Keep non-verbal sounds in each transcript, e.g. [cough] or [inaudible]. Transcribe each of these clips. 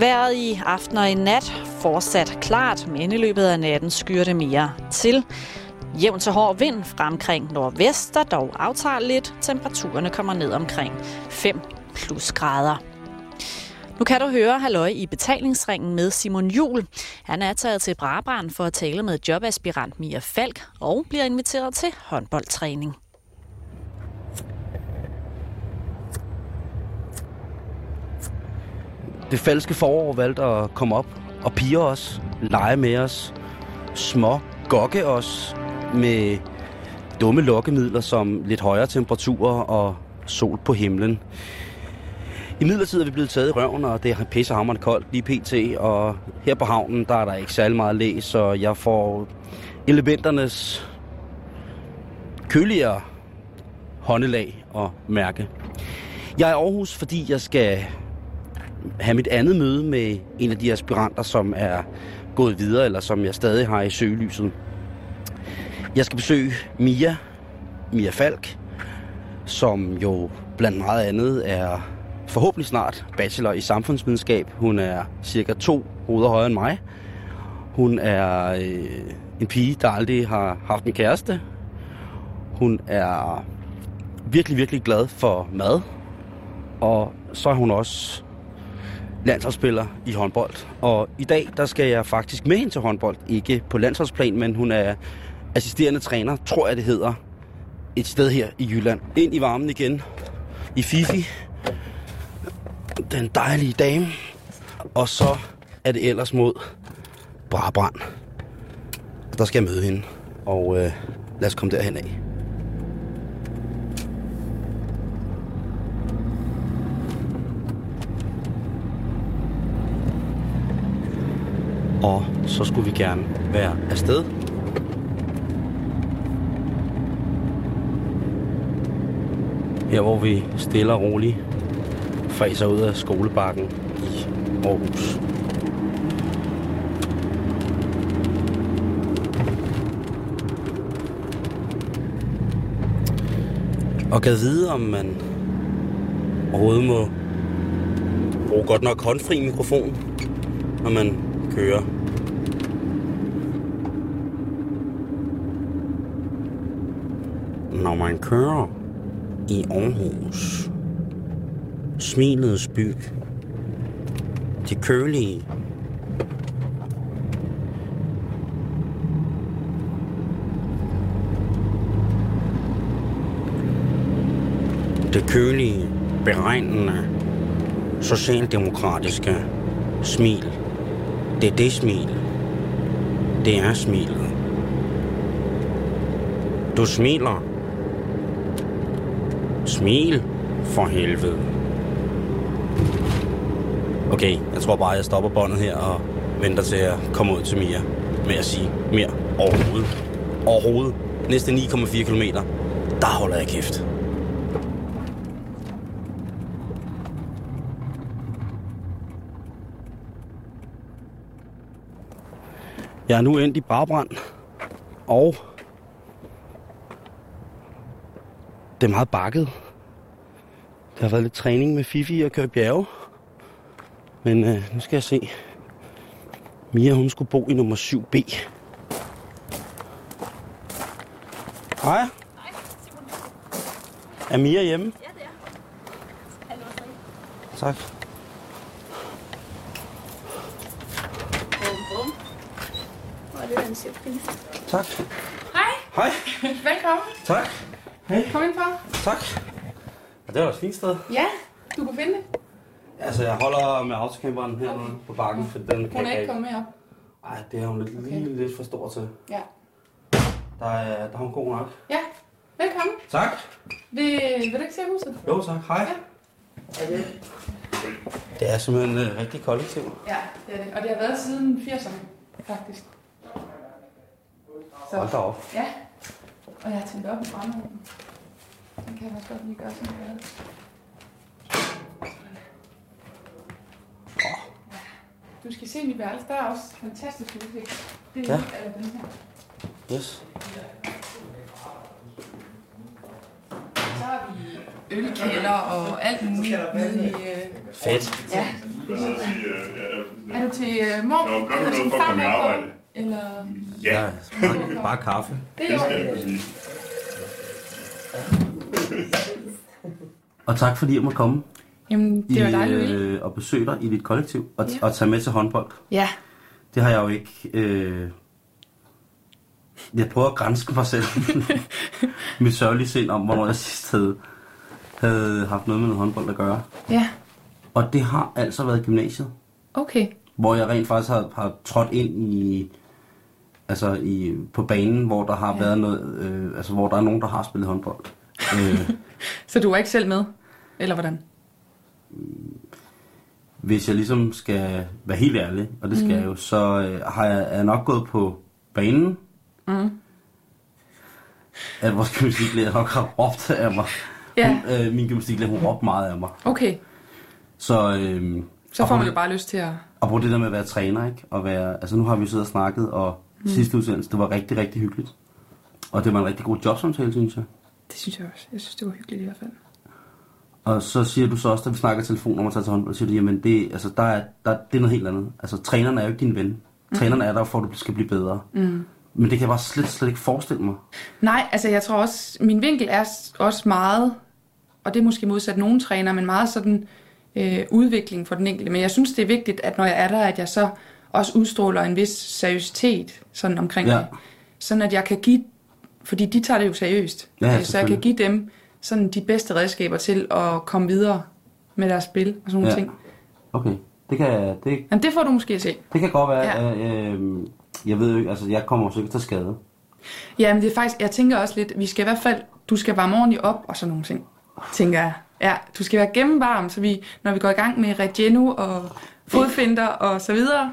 Været i aften og i nat fortsat klart, men i løbet af natten skyer det mere til. Jævn til hård vind fremkring nordvest, der dog aftager lidt. Temperaturerne kommer ned omkring 5 plus grader. Nu kan du høre halløj i betalingsringen med Simon Jul. Han er taget til Brabrand for at tale med jobaspirant Mia Falk og bliver inviteret til håndboldtræning. Det falske forår valgte at komme op og pige os, lege med os, små gokke os med dumme lokkemidler som lidt højere temperaturer og sol på himlen. I midlertid er vi blevet taget i røven, og det er pissehammerende koldt lige pt. Og her på havnen, der er der ikke særlig meget læs, så jeg får elementernes køligere håndelag og mærke. Jeg er i Aarhus, fordi jeg skal have mit andet møde med en af de aspiranter, som er gået videre, eller som jeg stadig har i søgelyset. Jeg skal besøge Mia, Mia Falk, som jo blandt meget andet er forhåbentlig snart bachelor i samfundsvidenskab. Hun er cirka to hoveder højere end mig. Hun er øh, en pige, der aldrig har haft en kæreste. Hun er virkelig, virkelig glad for mad. Og så er hun også landsholdsspiller i håndbold. Og i dag, der skal jeg faktisk med hende til håndbold. Ikke på landsholdsplan, men hun er assisterende træner, tror jeg det hedder, et sted her i Jylland. Ind i varmen igen, i Fifi. Den dejlige dame. Og så er det ellers mod Brabrand. Der skal jeg møde hende. Og øh, lad os komme derhen af. Og så skulle vi gerne være afsted. Her hvor vi stille og roligt fræser ud af skolebakken i Aarhus. Og kan vide, om man overhovedet må bruge godt nok håndfri mikrofon, når man kører. Når man kører i Aarhus, smilets by, de kølige, det kølige, beregnende, socialdemokratiske smil. Det er det smil. Det er smilet. Du smiler. Smil for helvede. Okay, jeg tror bare, jeg stopper båndet her og venter til at komme ud til Mia med at sige mere overhovedet. Overhovedet. Næste 9,4 km, der holder jeg kæft. Jeg er nu endt i Brabrand, og det er meget bakket. Der har været lidt træning med Fifi og køre bjerge. Men øh, nu skal jeg se. Mia, hun skulle bo i nummer 7B. Hej. Er Mia hjemme? Ja, det er. Tak. Er siger pris. Tak. Hej, Hej. [laughs] velkommen. Tak. Hej. Kom ind for. Tak. Ja, det var et fint sted. Ja, du kunne finde det. Altså, jeg holder med autocamperen her okay. på bakken, for den kan Hun er jeg ikke kommet med op. Ej, det er hun lidt, Okay. lige lidt for stor til. Ja. Der er, der er hun god nok. Ja, velkommen. Tak. Vil, vil du ikke se huset? Jo, tak. Hej. Ja. Det er simpelthen uh, rigtig kollektiv. Ja, det er det. Og det har været siden 80'erne, faktisk. Så, Hold da op. ja. Og jeg har tændt op i brændeovnen. Den kan jeg også godt lige gøre sådan her. Ja. Du skal se mit værelse. Der er også fantastisk udsigt. Det er Ja. den her. Yes. Så har vi ølkælder og alt muligt nede i... Øh, Fedt. ja, Altså, er øh, du til uh, mor? Nå, gør du noget for at komme i arbejde? Eller... ja, bare, bare kaffe. Det det er sige. Og tak fordi jeg måtte komme Jamen, det var dejligt, øh, og besøge dig i dit kollektiv og, Ja. og tage med til håndbold. Ja. Det har jeg jo ikke... Øh... Jeg prøver at grænse mig selv. [laughs] Mit sørgelige sind om, hvornår jeg sidst havde, havde haft noget med noget håndbold at gøre. Ja. Og det har altså været gymnasiet, Okay. Hvor jeg rent faktisk har, har trådt ind i... Altså i, på banen, hvor der har Ja. været noget... Øh, altså hvor der er nogen, der har spillet håndbold. [laughs] øh, Så du var ikke selv med? Eller hvordan? hvis jeg ligesom skal være helt ærlig, og det skal Mm. jeg jo, så øh, har jeg, er jeg nok gået på banen. Mm. At vores gymnastiklærer nok har råbt af mig. Ja. Hun, øh, min gymnastiklærer, hun råbte meget af mig. Okay. Så, øh, Så får man jo bare lyst til at... Og på det der med at være træner, ikke? Og være, altså nu har vi siddet og snakket, og mm. sidste udsendelse, det var rigtig, rigtig hyggeligt. Og det var en rigtig god jobsamtale, synes jeg. Det synes jeg også. Jeg synes, det var hyggeligt i hvert fald. Og så siger du så også, da vi snakker telefon om at tage til håndbold, siger du, jamen det, altså, der er, der, det er noget helt andet. Altså træneren er jo ikke din ven. Mm. Træneren er der for, at du skal blive bedre. Mm. Men det kan jeg bare slet, slet ikke forestille mig. Nej, altså jeg tror også, min vinkel er også meget, og det er måske modsat nogen træner, men meget sådan øh, udvikling for den enkelte. Men jeg synes, det er vigtigt, at når jeg er der, at jeg så også udstråler en vis seriøsitet sådan omkring Ja. det. Sådan at jeg kan give, fordi de tager det jo seriøst, Ja, Øh, så jeg kan give dem sådan de bedste redskaber til at komme videre med deres spil og sådan nogle Ja. ting. Okay, det kan, det, Men det får du måske at se. det kan godt være. Ja. Ja. Øh, jeg ved jo ikke, altså jeg kommer sikkert til skade. Ja, men det er faktisk, jeg tænker også lidt, vi skal i hvert fald, du skal varme ordentligt op og sådan nogle ting, tænker jeg. Ja, du skal være gennemvarm, så vi, når vi går i gang med Regeno og fodfinder og så videre,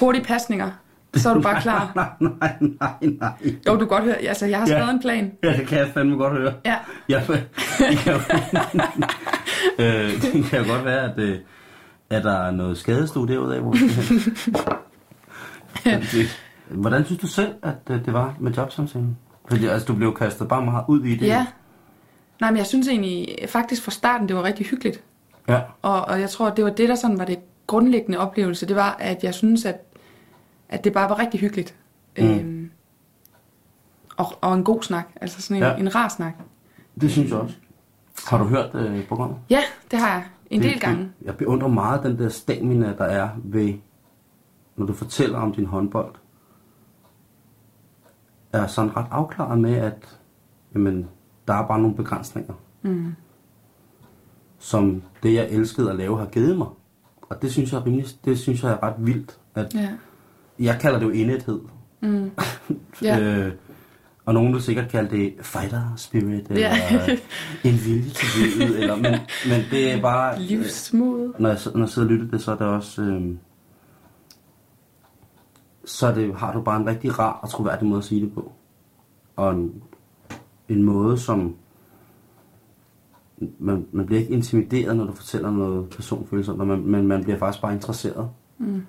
hurtige pasninger, så er du bare klar. [laughs] nej, nej, nej, nej. Jo, du kan godt høre, altså jeg har Ja. skrevet en plan. Ja, det kan jeg fandme godt høre. Ja, Ja, men, det kan, jo, øh, det kan jo godt være, at, øh, at der er noget skadestue derude af, [laughs] Hvordan synes du selv, at øh, det var med jobsamtalen? Fordi altså, du blev kastet bare meget ud i det. ja. Nej, men jeg synes egentlig, faktisk fra starten, det var rigtig hyggeligt. ja. Og, og jeg tror, det var det, der sådan var det grundlæggende oplevelse. Det var, at jeg synes, at, at det bare var rigtig hyggeligt. Mm. Øhm, og, og en god snak. Altså sådan en, Ja. en rar snak. Det synes jeg også. Har du hørt øh, programmet? Ja, det har jeg. En Det- del gange. Det, jeg beundrer meget den der stamina, der er ved, når du fortæller om din håndbold. Er sådan ret afklaret med, at jamen, der er bare nogle begrænsninger. Mm. Som det, jeg elskede at lave, har givet mig. Og det synes jeg, er rimelig, det synes jeg er ret vildt. At, Ja. Jeg kalder det jo indethed. Mm. [laughs] Ja. øh, og nogen vil sikkert kalde det fighter spirit, eller Ja. en vilje til livet. Eller, men, men det er bare... [laughs] Livsmod. når jeg, når jeg sidder og lytter det, så er det også... Øh, så er det, har du bare en rigtig rar og troværdig måde at sige det på. Og en, en måde, som... Man, man bliver ikke intimideret, når du fortæller noget personfølsomt, man, men man bliver faktisk bare interesseret. Mm.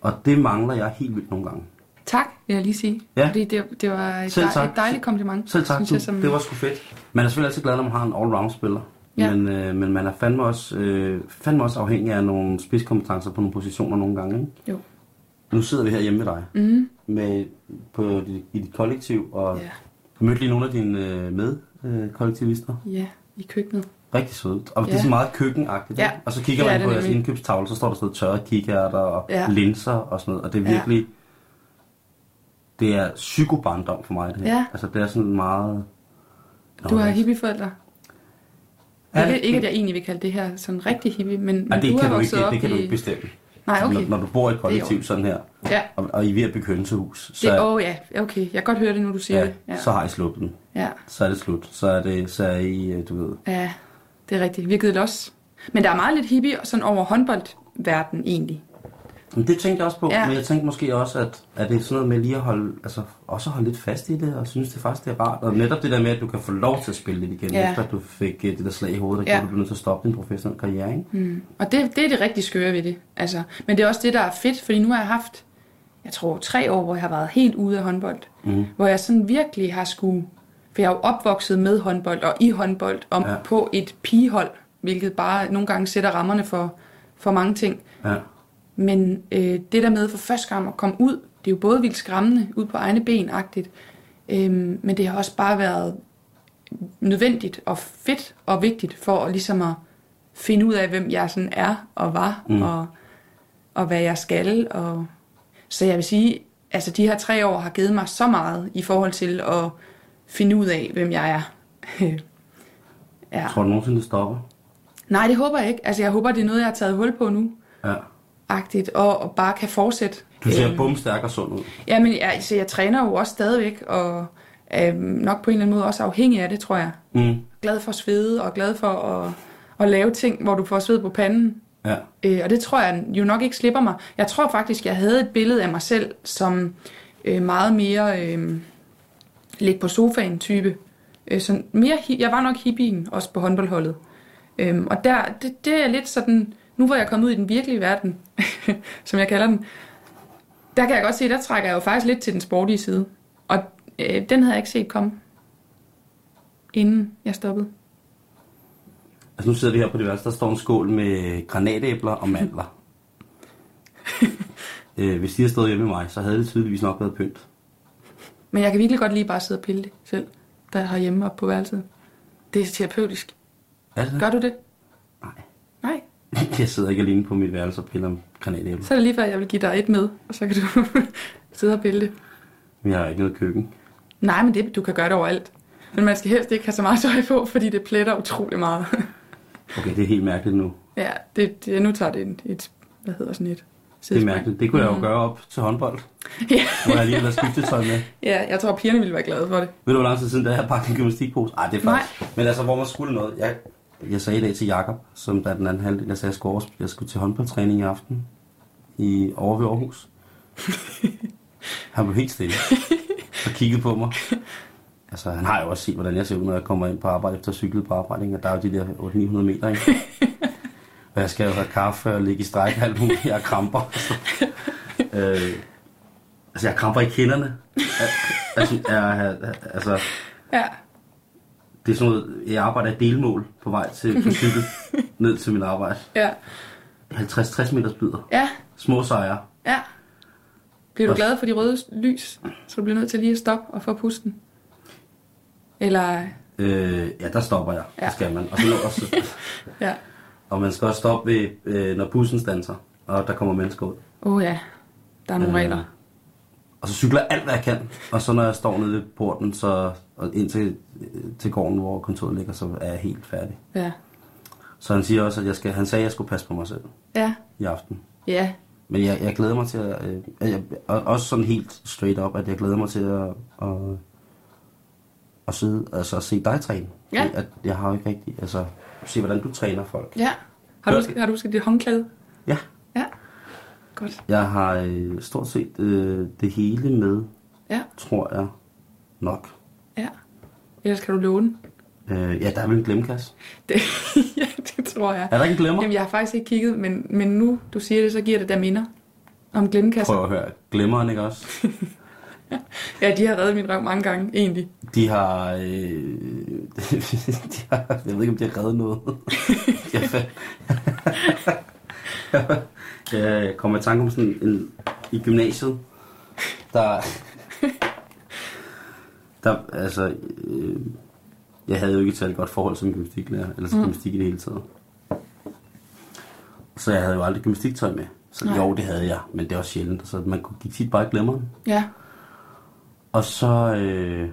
Og det mangler jeg helt vildt nogle gange. Tak, vil jeg lige sige. Ja. Fordi det, det var et, Selv tak. et dejligt kompliment. Selv tak, synes jeg, som, det var sgu fedt. Man er selvfølgelig altid glad, når man har en all-round-spiller. Ja. Men, øh, men man er fandme også, øh, fandme også afhængig af nogle spidskompetencer på nogle positioner nogle gange. Ikke? Jo. Nu sidder vi her hjemme ved dig Mm. med, på, i dit kollektiv, og Ja. Ja. mødte lige nogle af dine øh, medkollektivister. ja, i køkkenet. Rigtig sødt. Og det er Ja. så meget køkkenagtigt. Ja? Og så kigger det er man det på jeres indkøbstavle, så står der sådan noget tørre kikærter og Ja. ja. linser og sådan noget. Og det er Ja. virkelig... Det er psykobarndom for mig, det her. Ja. Altså, det er sådan meget... Du har hippieforældre. Ja, ikke, ikke, at det- jeg egentlig vil kalde det her sådan rigtig hippie, men, men Ja, det du kan har du ikke, op det kan du i... ikke bestemme. Nej, okay. Når, når du bor i et kollektiv sådan her, Ja, og, og I er ved at bygge hønsehus, så, det, oh, ja, okay. Jeg kan godt høre det, når du siger ja, det. Ja. så har I sluppet den. ja. Så er det slut. Så er, det, så er I, øh, du ved... ja, det er rigtigt. Vi har givet los. Men der er meget lidt hippie sådan over håndboldverden egentlig. Men det tænkte jeg også på, Ja. men jeg tænkte måske også, at, at det er sådan noget med lige at holde, altså, også at holde lidt fast i det, og synes det faktisk det er rart. Og netop det der med, at du kan få lov til at spille lidt igen, Ja. efter at du fik øh, det der slag i hovedet, der Ja. du blev nødt til at stoppe din professionelle karriere, ikke? Mm. Og det, det er det rigtig skøre ved det. Altså, men det er også det, der er fedt, fordi nu har jeg haft, jeg tror, tre år, hvor jeg har været helt ude af håndbold. Mm. Hvor jeg sådan virkelig har skulle... For jeg er jo opvokset med håndbold og i håndbold om. Ja. på et pigehold, hvilket bare nogle gange sætter rammerne for, for mange ting. Ja. Men øh, det der med for første gang at komme ud, det er jo både vildt skræmmende, ud på egne ben-agtigt, øhm, men det har også bare været nødvendigt og fedt og vigtigt for at ligesom at finde ud af, hvem jeg sådan er og var, mm. og, og hvad jeg skal. Og... Så jeg vil sige, altså de her tre år har givet mig så meget i forhold til at finde ud af, hvem jeg er. [laughs] ja. Tror du nogensinde, det stopper? Nej, det håber jeg ikke. Altså jeg håber, det er noget, jeg har taget hul på nu, Ja. Agtigt, og, og bare kan fortsætte. Du ser Øhm, bumstærk og sund ud. Jamen, jeg, altså, jeg træner jo også stadigvæk, og er nok på en eller anden måde også afhængig af det, tror jeg. Mm. Glad for at svede, og glad for at, at lave ting, hvor du får sved på panden. Ja. Øh, og det tror jeg jo nok ikke slipper mig. Jeg tror faktisk, jeg havde et billede af mig selv som øh, meget mere øh, ligge på sofaen type. Øh, så mere, jeg var nok hippien også på håndboldholdet. Øhm, og der, det, det er lidt sådan, nu hvor jeg er kommet ud i den virkelige verden, [laughs] som jeg kalder den, der kan jeg godt se, der trækker jeg jo faktisk lidt til den sportige side. Og øh, den havde jeg ikke set komme, inden jeg stoppede. Altså nu sidder vi her på det værste, der står en skål med granatæbler og mandler. [laughs] øh, hvis de havde stået hjemme med mig, så havde det tydeligvis nok været pynt. Men jeg kan virkelig godt lide bare sidde og pille det selv, der er hjemme oppe på værelset. Det er terapeutisk. Er det? Gør du det? Nej. [laughs] Nej. Jeg sidder ikke alene på mit værelse og piller om granatæbler. Så er det lige før, jeg vil give dig et med, og så kan du [laughs] sidde og pille det. Men jeg har ikke noget køkken. Nej, men det, du kan gøre det overalt. Men man skal helst ikke have så meget tøj på, fordi det pletter utrolig meget. [laughs] Okay, det er helt mærkeligt nu. ja, det, det, nu tager det et, et, hvad hedder sådan et Det er sidespring. mærkeligt. Det kunne jeg jo gøre op til håndbold, Ja. hvor jeg lige har skiftetøj med. ja, jeg tror, pigerne ville være glade for det. Ved du, hvor lang tid siden, da jeg har pakket en gymnastikpose? Ej, det er faktisk... Men altså, hvor man skulle noget. Jeg, jeg sagde i dag til Jakob, som der er den anden halvdel, jeg sagde, jeg skulle, over, jeg skulle til håndboldtræning i aften i over ved Aarhus. [laughs] Han blev helt stille og kiggede på mig. Altså, han har jo også set, hvordan jeg ser ud, når jeg kommer ind på arbejde efter at cykle på arbejde. Ikke? Og der er jo de der 800-900 meter, ikke? [laughs] Og jeg skal jo have kaffe og ligge i stræk og alt muligt. Jeg kramper. [laughs] øh, altså, jeg kramper i kinderne. Altså, jeg, altså, Ja, det er sådan noget, jeg arbejder i delmål på vej til på cykel [laughs] ned til min arbejde. ja, 50-60 meters bidder. ja, Små sejre. ja. Bliver du Også- glad for de røde lys, så du bliver nødt til lige at stoppe og få pusten? Eller, Øh, ja, der stopper jeg. Ja. Det skal man. Og, så, også, [laughs] ja. og man skal også stoppe, ved, øh, når bussen standser, og der kommer mennesker ud. Åh oh, ja, der er nogle Øh, regler. Og så cykler jeg alt, hvad jeg kan. Og så når jeg står nede ved porten, så, og ind til, øh, til gården, hvor kontoret ligger, så er jeg helt færdig. Ja, Så han siger også, at jeg skal, han sagde, at jeg skulle passe på mig selv ja, i aften. ja, Men jeg, jeg glæder mig til at... Øh, jeg, og også sådan helt straight up, at jeg glæder mig til at, at, at sidde, altså at se dig træne. Ja. At jeg har jo ikke rigtig... Altså, se hvordan du træner folk. ja. Har du, har du husket dit håndklæde? Ja. Ja, godt. Jeg har øh, stort set øh, det hele med, Ja, tror jeg nok. Ja. Ellers kan du låne. Øh, ja, der er vel en glemkasse. [laughs] Det, ja, det tror jeg. Er der ikke en glemmer? Jamen, jeg har faktisk ikke kigget, men, men nu du siger det, så giver det der minder om glemmekasser. Prøv at høre. Glemmeren, ikke også? [laughs] Ja, de har reddet min røv mange gange, egentlig. De har... Øh, [laughs] de har jeg ved ikke, om de har reddet noget. Jeg kommer i tanke om sådan en... I gymnasiet, der... Der, altså... Øh, jeg havde jo ikke et særlig godt forhold som gymnastiklærer, eller til mm. gymnastik i det hele taget. Så jeg havde jo aldrig gymnastiktøj med. Så Nej. jo, det havde jeg, men det var sjældent. Så man kunne gik tit bare i glemmeren. Ja, Og så, øh,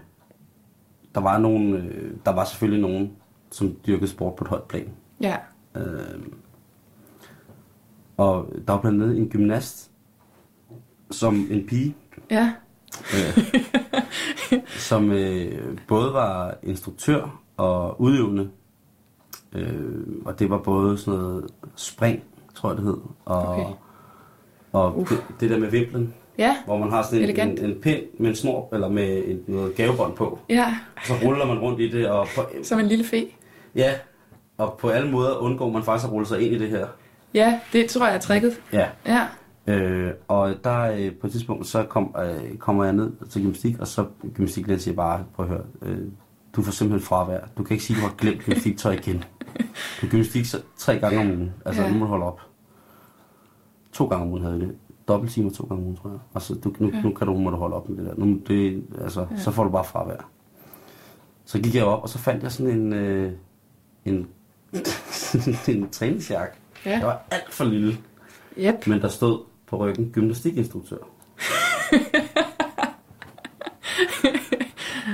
der var nogen, øh, der var selvfølgelig nogen, som dyrkede sport på et højt plan. ja, Øh, og der var blandt andet en gymnast, som en pige, ja, øh, [laughs] [laughs] som øh, både var instruktør og udøvende. Øh, og det var både sådan noget spring, tror jeg det hed, og, Okay. og det, det der med vimplen, ja, hvor man har sådan en, Elegant. en, en pind med en snor, eller med en, noget gavebånd på. ja, Så ruller man rundt i det, og på, som en lille fe. ja, og på alle måder undgår man faktisk at rulle sig ind i det her. Ja, det tror jeg er tricket. Ja. Ja, Øh, og der øh, på et tidspunkt, så kom, øh, kommer jeg ned til gymnastik, og så gymnastiklæreren siger bare, prøv at høre, øh, du får simpelthen fravær. Du kan ikke sige, at du har glemt gymnastiktøj igen. Du gymnastik så, tre gange om ugen. Altså, Ja. nu må du holde op. To gange om ugen havde det. Dobbelt timer to gange om ugen, tror jeg. Og så du, nu, Ja. nu kan du, må du holde op med det der. Nu, det, altså, ja. Så får du bare fravær. Så gik jeg op, og så fandt jeg sådan en, øh, en, [laughs] en træningsjakke. Ja. Jeg var alt for lille, Yep. men der stod på ryggen gymnastikinstruktør. [laughs]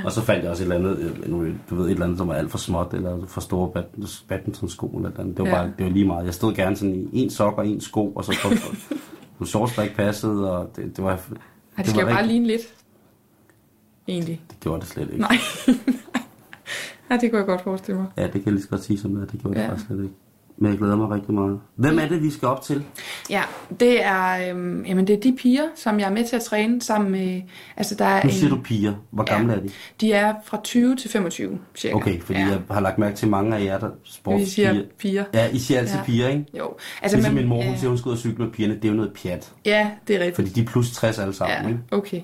og så fandt jeg også et eller andet, øh, du ved, et eller andet, som var alt for småt, eller for store bad- badmintonsko, eller et eller andet. Det var, Ja. bare, det var lige meget. Jeg stod gerne sådan i en sok og en sko, og så på, på [laughs] shorts, der ikke passede, og det, det var... Det det skal bare ligne lidt. Egentlig. Det gjorde det slet ikke. Nej. [laughs] ja, det kunne jeg godt forestille mig. Ja, det kan jeg lige så godt sige som det, det gjorde det Ja. faktisk slet ikke. Men jeg glæder mig rigtig meget. Hvem er det, vi skal op til? Ja, det er, øhm, jamen det er de piger, som jeg er med til at træne sammen med... Altså, der er Nu siger en, du piger. Hvor Ja. gamle er de? De er fra 20 til 25, cirka. Okay, fordi ja. jeg har lagt mærke til mange af jer, der Vi sportspiger. siger piger. Ja, I siger altid Ja. piger, ikke? Jo. Altså, ligesom men- min mor, hun ja. siger, hun skal ud og cykle med pigerne. Det er jo noget pjat. Ja, det er rigtigt. Fordi de er plus 60 alle sammen, Ja, ikke? okay.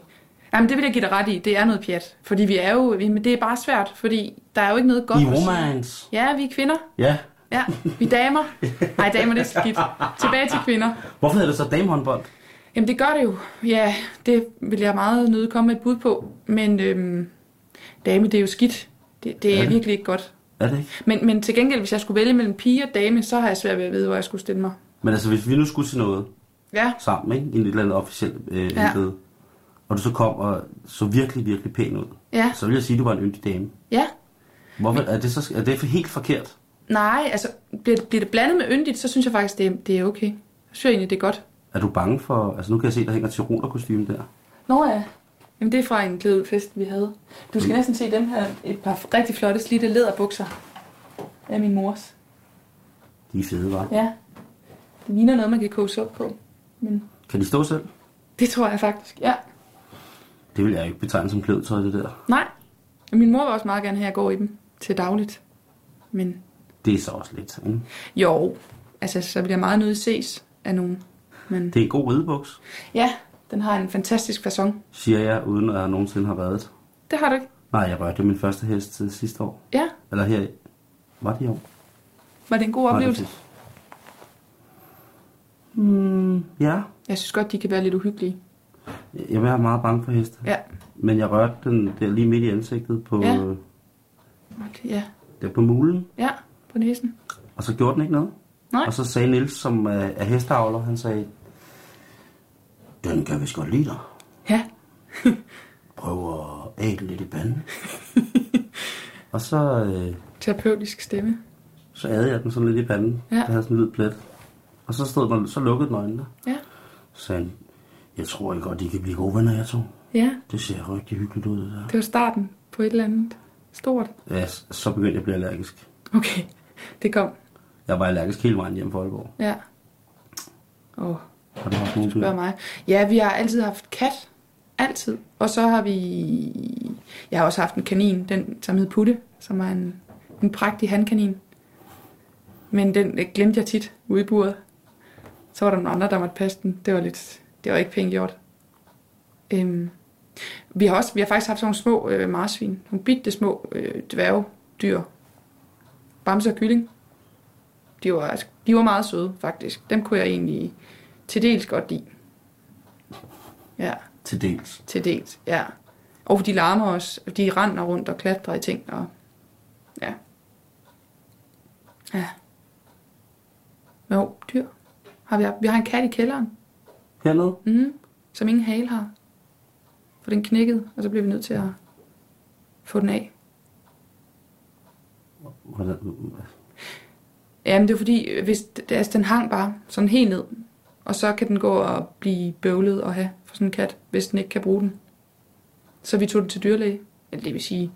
Jamen, det vil jeg give dig ret i. Det er noget pjat. Fordi vi er jo... vi- Men det er bare svært, fordi der er jo ikke noget godt I romance. Ja, vi er kvinder. Ja. Ja, vi er damer. Nej, damer, det er skidt. Tilbage til kvinder. Hvorfor hedder det så damehåndbold? Jamen, det gør det jo. Ja, det vil jeg meget nødt komme med et bud på. Men øhm, dame, det er jo skidt. Det, det er ja. virkelig ikke godt. Er det ikke? Men, men til gengæld, hvis jeg skulle vælge mellem pige og dame, så har jeg svært ved at vide, hvor jeg skulle stille mig. Men altså, hvis vi nu skulle til noget Ja, sammen, ikke? I en et eller andet officielt øh, Ja. embede, og du så kom og så virkelig, virkelig pæn ud, ja, så vil jeg sige, at du var en yndig dame. ja. Hvorfor, er, det så, er det helt forkert? Nej, altså, bliver det, bliver det blandet med yndigt, så synes jeg faktisk, det er, det er okay. Jeg synes egentlig, det er godt. Er du bange for... Altså, nu kan jeg se, der hænger tirolerkostyme der. Nå ja. Jamen, det er fra en klædefest, vi havde. Du skal næsten se dem her. Et par rigtig flotte, slidte læderbukser. af min mors. De er fede, var. Ja. Det ligner noget, man kan koge suppe på. Men Kan de stå selv? det tror jeg faktisk, ja. Det vil jeg ikke betegne som klædetøj, det der. Nej. Min mor vil også meget gerne have, at jeg går i dem til dagligt. Men Det er så også lidt. Ikke? jo, altså så bliver meget nødt ses af nogen. Men Det er en god ridebuks, ja, den har en fantastisk façon. siger jeg, uden at jeg nogensinde har reddet. Det har du ikke? Nej, jeg rørte min første hest til sidste år. Ja, Eller her. Var det i år? var det en god oplevelse? Mm, ja. Jeg synes godt, de kan være lidt uhyggelige. Jeg er meget bange for heste. Ja, Men jeg rørte den der lige midt i ansigtet på, ja. ja, der på mulen. ja, på næsen. Og så gjorde den ikke noget. Nej. Og så sagde Nils, som er, er hesteavler, han sagde, den kan vist godt lide dig. Ja, [laughs] Prøv at æde lidt i panden. [laughs] og så, øh, terapeutisk stemme. så adede jeg den sådan lidt i panden. Ja. Jeg havde sådan en lille plet. Og så, stod den, så lukkede den øjnene. Ja, Så sagde han, jeg tror ikke godt, de kan blive gode venner, jeg to. ja, Det ser rigtig hyggeligt ud, det der. det var starten på et eller andet stort. Ja, så begyndte jeg at blive allergisk. Okay, det kom. Jeg var allergisk hele vejen hjem fra Aalborg. Ja. Åh, Og det var sådan spørg nogle mig. Ja, vi har altid haft kat. Altid. Og så har vi... Jeg har også haft en kanin, den som hed Putte, som er en, en prægtig handkanin. Men den øh, glemte jeg tit ude i buret. Så var der nogle andre, der måtte passe den. Det var lidt... Det var ikke pænt gjort. Øhm, vi har også, vi har faktisk haft sådan nogle små øh, marsvin. Nogle bitte små øh, dværgdyr. Bamse og kylling. De var, altså- de var meget søde, faktisk. Dem kunne jeg egentlig til dels godt lide. Ja, til dels. til dels, ja. Og de larmer os. De render rundt og klatrer i ting. Og, ja. Ja. Jo, dyr. Har vi, vi har en kat i kælderen, Hernede? mm, som ingen hale har. For den knækkede, og så blev vi nødt til at få den af. Hvordan, Jamen, det er fordi, hvis altså, den hang bare sådan helt ned, og så kan den gå og blive bøvlet og have for sådan en kat, hvis den ikke kan bruge den. Så vi tog den til dyrlæge. Eller det vil sige,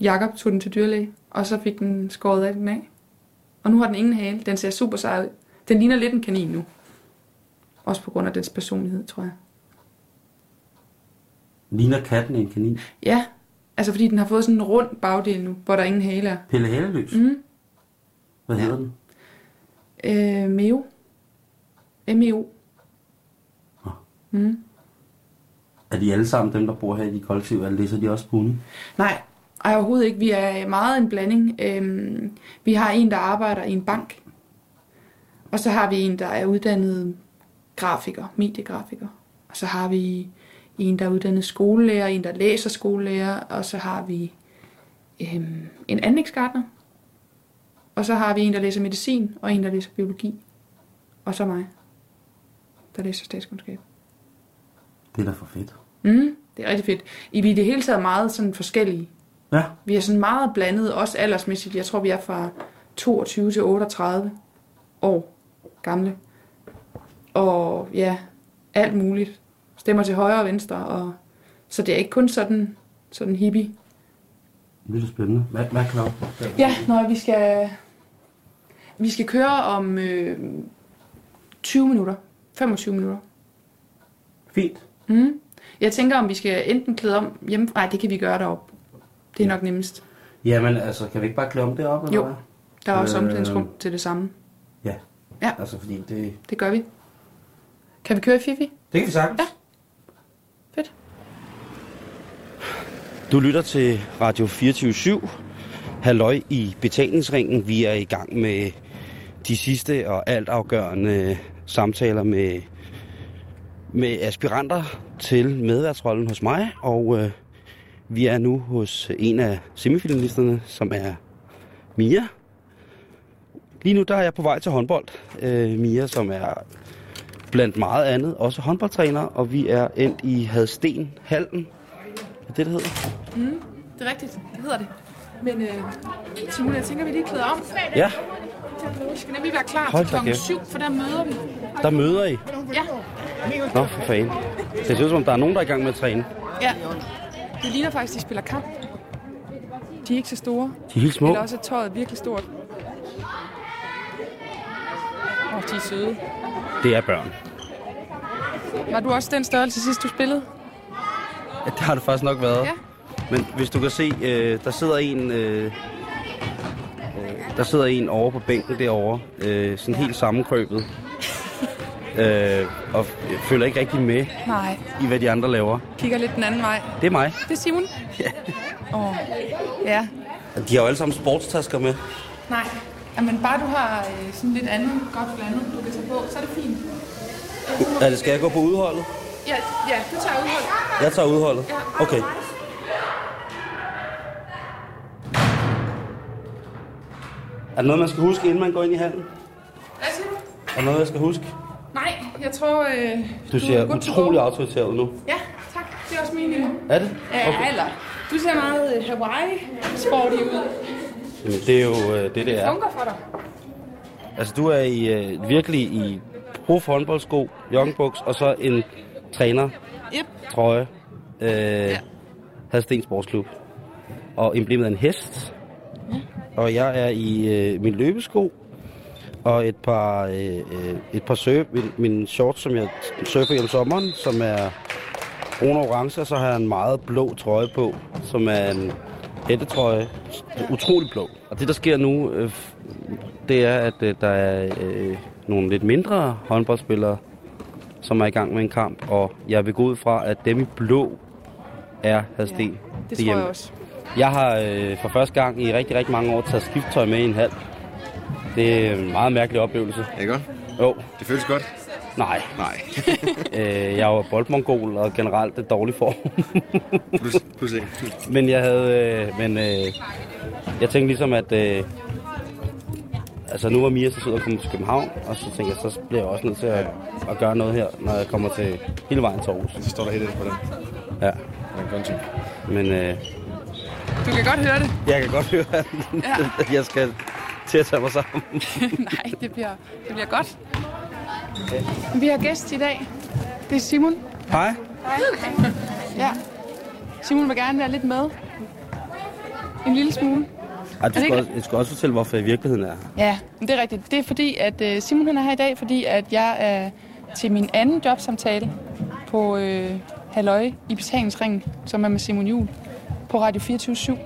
Jakob tog den til dyrlæge, og så fik den skåret af den af. Og nu har den ingen hale. Den ser super sej ud. Den ligner lidt en kanin nu. Også på grund af dens personlighed, tror jeg. ligner katten en kanin? Ja, altså fordi den har fået sådan en rund bagdel nu, hvor der ingen hale er. Pelle Haleløs? Mm. Hvad Ja. hedder den? Øh, Meo. M-E-O. Nå. Mm. Er de alle sammen dem, der bor her i de kollektive, eller læser de også hunde? Nej, ej, overhovedet ikke. Vi er meget en blanding. Øhm, vi har en, der arbejder i en bank. Og så har vi en, der er uddannet grafiker, mediegrafiker. Og så har vi en, der er uddannet skolelærer, en, der læser skolelærer, og så har vi øhm, en anlægsgartner. Og så har vi en, der læser medicin, og en, der læser biologi. Og så mig, der læser statskundskab. Det er da for fedt. Mm, det er rigtig fedt. I vi er det hele taget meget sådan forskellige. Ja. Vi er sådan meget blandet, også aldersmæssigt. Jeg tror, vi er fra 22 til 38 år gamle. Og ja, alt muligt. Stemmer til højre og venstre. Og, så det er ikke kun sådan, sådan hippie. Det er spændende. Hvad, hvad klokken? Ja, når vi skal, vi skal køre om øh, 20 minutter. 25 minutter. Fint. Mm. Jeg tænker, om vi skal enten klæde om hjemme. Nej, det kan vi gøre derop. Det er nok nemmest. Jamen, altså, kan vi ikke bare klemme det op, eller Jo. hvad? Der er også Øh. omklædningsrum til det samme. Ja. Ja. Altså, fordi det... Det gør vi. Kan vi køre i Fifi? Det kan vi sagtens. Ja. Du lytter til Radio 24 Halløj i betalingsringen. Vi er i gang med de sidste og altafgørende samtaler med, med aspiranter til medværtsrollen hos mig. Og øh, vi er nu hos en af semifinalisterne, som er Mia. Lige nu der er jeg på vej til håndbold. Øh, Mia, som er blandt meget andet også håndboldtræner, og vi er endt i Hadsten Hallen. Det, det hedder? Det er rigtigt. Det hedder det. Men øh, Simone, jeg tænker, vi lige klæder om. Ja, Vi skal nemlig være klar Hold til klokken kæft. 7, for der møder vi. der møder I. Ja, Nå, for fanden. Det ser ud som, om der er nogen, der er i gang med at træne. ja. Det ligner faktisk, de spiller kamp. De er ikke så store. De er helt små. Eller også er tøjet virkelig stort. Oh, de er søde. Det er børn. Var du også den størrelse sidst, du spillede? Ja, [laughs] det har det faktisk nok været. Ja. Men hvis du kan se, øh, der sidder en... Øh, øh, der sidder en over på bænken derovre, øh, sådan helt sammenkrøbet. [laughs] øh, og følger ikke rigtig med Nej, i, hvad de andre laver. kigger lidt den anden vej. Det er mig. Det er Simon? Ja. Åh, oh. ja. De har jo alle sammen sportstasker med. Nej, Jamen, bare du har øh, sådan lidt andet godt blandet, du kan tage på, så er det fint. Er det, skal jeg gå på udholdet? Ja, ja du tager udhold. Jeg tager udholdet. Ja. Okay. Er der noget, man skal huske, inden man går ind i hallen? Hvad siger du? Er der noget, jeg skal huske? Nej, jeg tror, øh, Du er ser utrolig autoritær ud nu. Ja, tak. Det er også min. Er det? Ja, eller, du ser meget øh, Hawaii-sporty ud. Jamen, det er jo øh, det, det er. Funker for dig. Altså, du er i, øh, virkelig i prof håndboldsko, joggingbuks, og så en træner Yep. trøje. Øh, ja. Hadsten Sportsklub. Og emblemet er en hest. Og jeg er i øh, min løbesko. Og et par, øh, øh, et par surf, min, min shorts, som jeg surfer i om sommeren, som er brun og orange. Og så har jeg en meget blå trøje på, som er en hættetrøje. Utrolig blå. Og det, der sker nu, øh, det er, at øh, der er øh, nogle lidt mindre håndboldspillere, som er i gang med en kamp. Og jeg vil gå ud fra, at dem i blå er Hadsten. Ja, det tror jeg også. Jeg har øh, for første gang i rigtig, rigtig mange år taget skifttøj med i en halv. Det er en meget mærkelig oplevelse. Ikke godt? Jo, Det føles godt. nej. Nej. [laughs] [laughs] Øh, jeg var boldmongol og generelt et dårlig form. plus, plus ikke. [laughs] men jeg havde... Øh, men øh, jeg tænkte ligesom, at... Øh, altså nu var Mia så sød at komme til København, og så tænkte jeg, så bliver jeg også nødt til at, at gøre noget her, når jeg kommer til hele vejen til Aarhus. Så står der helt inde på den. Ja, Den konto. men øh, Du kan godt høre det. jeg kan godt høre, at Ja. [laughs] jeg skal til at tage mig sammen. [laughs] Nej, det bliver, det bliver godt. Vi har gæst i dag. Det er Simon. Hej. Ja. Simon vil gerne være lidt med. En lille smule. Ej, du det skal, ikke- også, jeg skal også fortælle, hvorfor jeg i virkeligheden er. Ja, men det er rigtigt. Det er fordi, at øh, Simon han er her i dag, fordi at jeg er til min anden jobsamtale på øh, Halløj i betalingsringen, som er med Simon Jul på Radio 24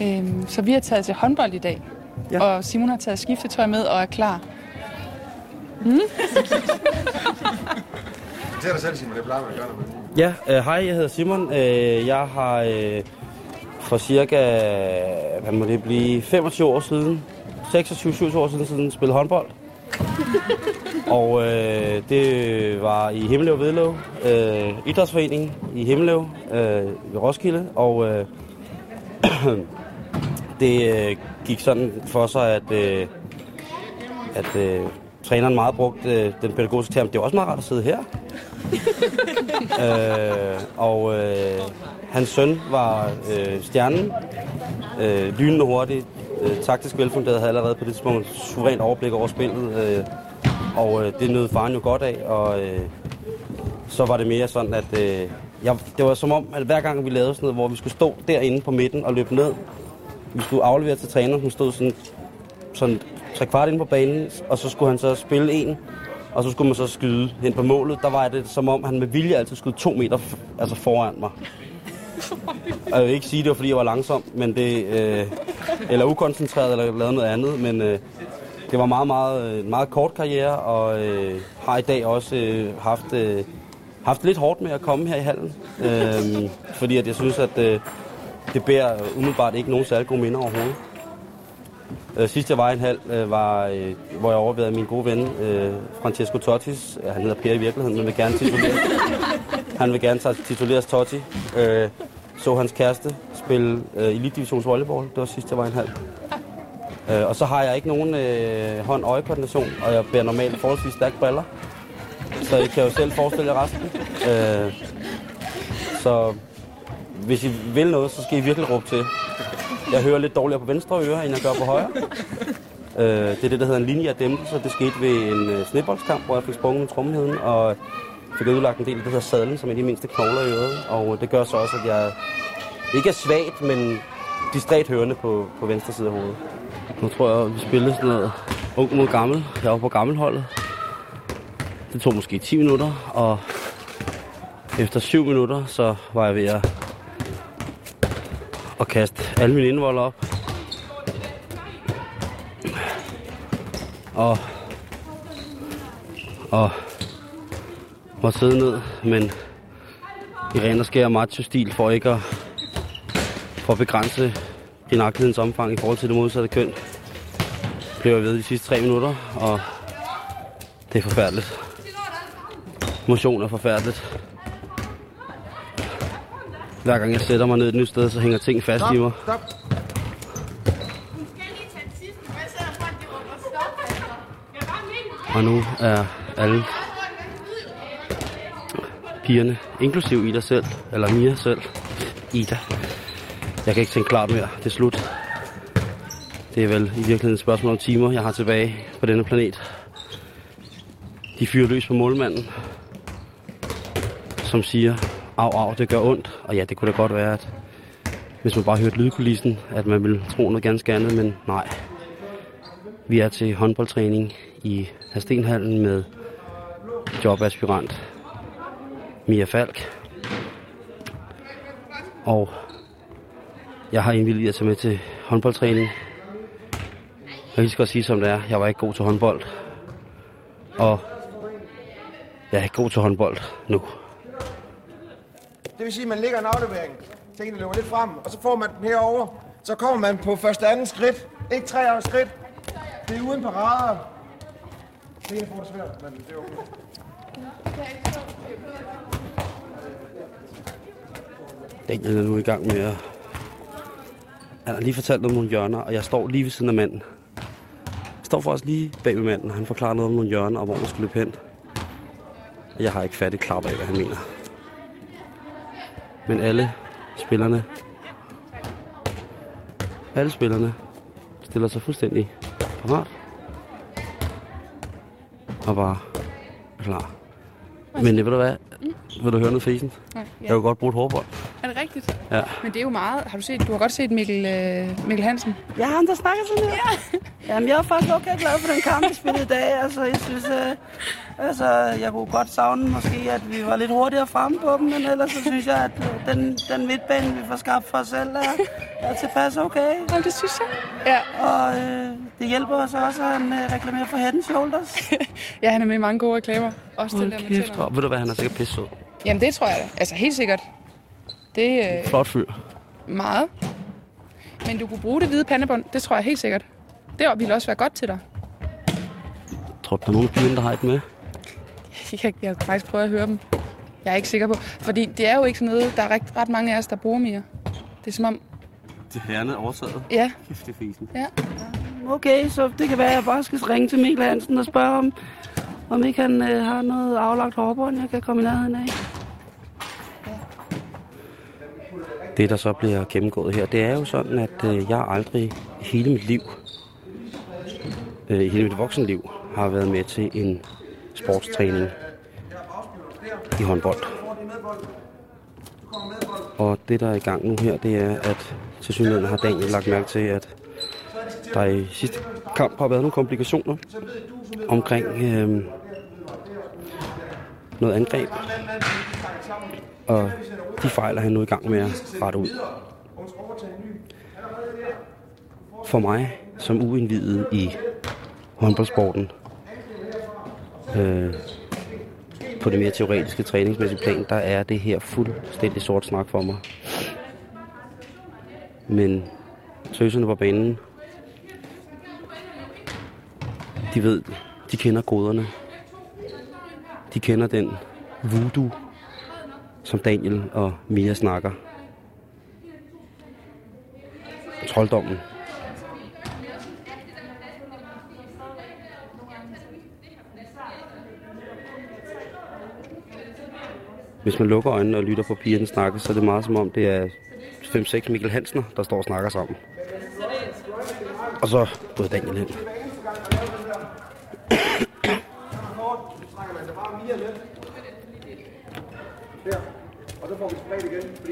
øhm, Så vi har taget til håndbold i dag. Ja. Og Simon har taget skiftetøj med og er klar. [laughs] Det er dig selv, Simon. Det plejer man at gøre, når man... Ja, øh, hej, jeg hedder Simon. Øh, jeg har øh, for cirka, hvad må det blive, 25 år siden, 26-27 år siden, siden spillet håndbold. [laughs] Og øh, det var i Himmeløv Vedløv, øh, Idrætsforeningen i Himmeløv øh, ved Roskilde. Og øh, [clears throat] det øh, gik sådan for sig, at, øh, at øh, træneren meget brugte øh, den pædagogiske term. Det er også meget rart at sidde her. [laughs] øh, og øh, hans søn var øh, stjernen. Øh, lynende hurtig, øh, taktisk velfunderet, havde allerede på det tidspunkt suverænt overblik over spillet. Øh, og øh, det nød faren jo godt af, og øh, så var det mere sådan, at øh, jeg, det var som om, at hver gang vi lavede sådan noget, hvor vi skulle stå derinde på midten og løbe ned, vi skulle aflevere til træneren, hun stod sådan, sådan tre kvart inde på banen, og så skulle han så spille en, og så skulle man så skyde hen på målet. Der var det som om, han med vilje altid skød to meter f- altså foran mig. Og jeg vil ikke sige, at det var, fordi jeg var langsom, men det, øh, eller ukoncentreret, eller lavede noget andet, men øh, det var meget, meget, øh, en meget kort karriere, og øh, har i dag også øh, haft, øh, haft lidt hårdt med at komme her i hallen. Øh, fordi at jeg synes, at øh, det bærer umiddelbart ikke nogen særlig gode minder overhovedet. Øh, sidst jeg var i en halv, øh, var, øh, hvor jeg overvejede min gode ven, øh, Francesco Tottis. Ja, han hedder Per i virkeligheden, men vil gerne tituleres. [laughs] han vil gerne tituleres Totti. Øh, så hans kæreste spille øh, Elite Divisions volleyball. Det var sidst jeg var i en halv. Øh, og så har jeg ikke nogen øh, hånd-øje-koordination, og jeg bærer normalt forholdsvis stærke briller. Så I kan jo selv forestille jer resten. Øh, så hvis I vil noget, så skal I virkelig råbe til. Jeg hører lidt dårligere på venstre øre, end jeg gør på højre. Øh, det er det, der hedder en linje af dæmpelse. Det skete ved en øh, snedboldskamp, hvor jeg fik sprunget med trommeheden, og fik ødelagt en del af det, der hedder sadlen, som er de mindste knogler i øret. Og det gør så også, at jeg ikke er svagt, men distræt hørende på, på venstre side af hovedet. Nu tror jeg, at vi spillede sådan noget ung mod gammel. Jeg var på gammelholdet. Det tog måske 10 minutter, og efter 7 minutter, så var jeg ved at, at kaste alle mine indvold op. Og, og må sidde ned, men i ren og skær macho-stil for ikke at, for at begrænse grinagtighedens omfang i forhold til det modsatte køn. Blev jeg ved de sidste tre minutter, og det er forfærdeligt. Motion er forfærdeligt. Hver gang jeg sætter mig ned et nyt sted, så hænger ting fast i mig. Stop. Og nu er alle pigerne, inklusiv Ida selv, eller Mia selv, Ida. Jeg kan ikke tænke klart mere. Det er slut. Det er vel i virkeligheden et spørgsmål om timer, jeg har tilbage på denne planet. De fyrer løs på målmanden, som siger, au, au, det gør ondt. Og ja, det kunne da godt være, at hvis man bare hørte lydkulissen, at man ville tro noget ganske andet, men nej. Vi er til håndboldtræning i Hastenhallen med jobaspirant Mia Falk. Og jeg har indvildet at tage med til håndboldtræning. Jeg skal sige, som det er. Jeg var ikke god til håndbold. Og jeg er ikke god til håndbold nu. Det vil sige, at man ligger en aflevering. Tingene løber lidt frem, og så får man den herover. Så kommer man på første anden skridt. Ikke tre år skridt. Det er uden parader. Det er for svært, men det er okay. Daniel er nu i gang med at... Han har lige fortalt om nogle hjørner, og jeg står lige ved siden af manden. Jeg står faktisk lige bag ved manden, og han forklarer noget om nogle hjørner, og hvor man skal løbe hen. Og Jeg har ikke fattigt klart af, hvad han mener. Men alle spillerne... Alle spillerne stiller sig fuldstændig parat. Og bare klar. Men det ved du hvad? Vil du høre noget fesen? Nej, Jeg vil godt bruge et hårbånd. Er det rigtigt? Ja. Men det er jo meget... Har du set... Du har godt set Mikkel, øh, Mikkel Hansen. Ja, ham der snakker sådan her. Ja. [laughs] Jamen, jeg er faktisk okay glad for den kamp, vi spillede i dag. Altså, jeg synes, øh, altså, jeg kunne godt savne måske, at vi var lidt hurtigere fremme på dem, men ellers så synes jeg, at øh, den, den midtbane, vi får skabt for os selv, er, er tilpas okay. Ja, det synes jeg. Ja. Og øh, det hjælper os også, at han øh, reklamerer for Head Shoulders. [laughs] ja, han er med i mange gode reklamer. Også den der med og ved du hvad, han er sikkert pisse sød. Jamen, det tror jeg da. Altså, helt sikkert. Det er øh, Flot fyr. meget. Men du kunne bruge det hvide pandebånd. Det tror jeg helt sikkert. Det ville også være godt til dig. Tror du, der er nogen af pigerne, der har et med? Jeg, [laughs] jeg kan faktisk prøve at høre dem. Jeg er ikke sikker på. Fordi det er jo ikke sådan noget, der er ret, ret mange af os, der bruger mere. Det er som om, Det herrene overtaget. ja, Kæft, det er fisen. ja. Okay, så det kan være, at jeg bare skal ringe til Mikkel Hansen og spørge om, om ikke han øh, har noget aflagt hårbånd, jeg kan komme i nærheden af. Det, der så bliver gennemgået her, det er jo sådan, at øh, jeg aldrig hele mit liv, øh, hele mit voksenliv, har været med til en sportstræning i håndbold. Og det, der er i gang nu her, det er, at til synligheden har Daniel lagt mærke til, at der i sidste kamp har været nogle komplikationer omkring øh, noget angreb. Og de fejler han nu i gang med at rette ud. For mig, som uindvidet i håndboldsporten, øh, på det mere teoretiske træningsmæssige plan, der er det her fuldstændig sort snak for mig. Men tøserne på banen, de ved, de kender koderne. De kender den voodoo, som Daniel og Mia snakker. Trolddommen. Hvis man lukker øjnene og lytter på pigerne snakke, så er det meget som om, det er 5-6 Mikkel Hansner, der står og snakker sammen. Og så både Daniel hen. trækker man sig bare Mia med. Der. Og så får vi spredt igen. Fordi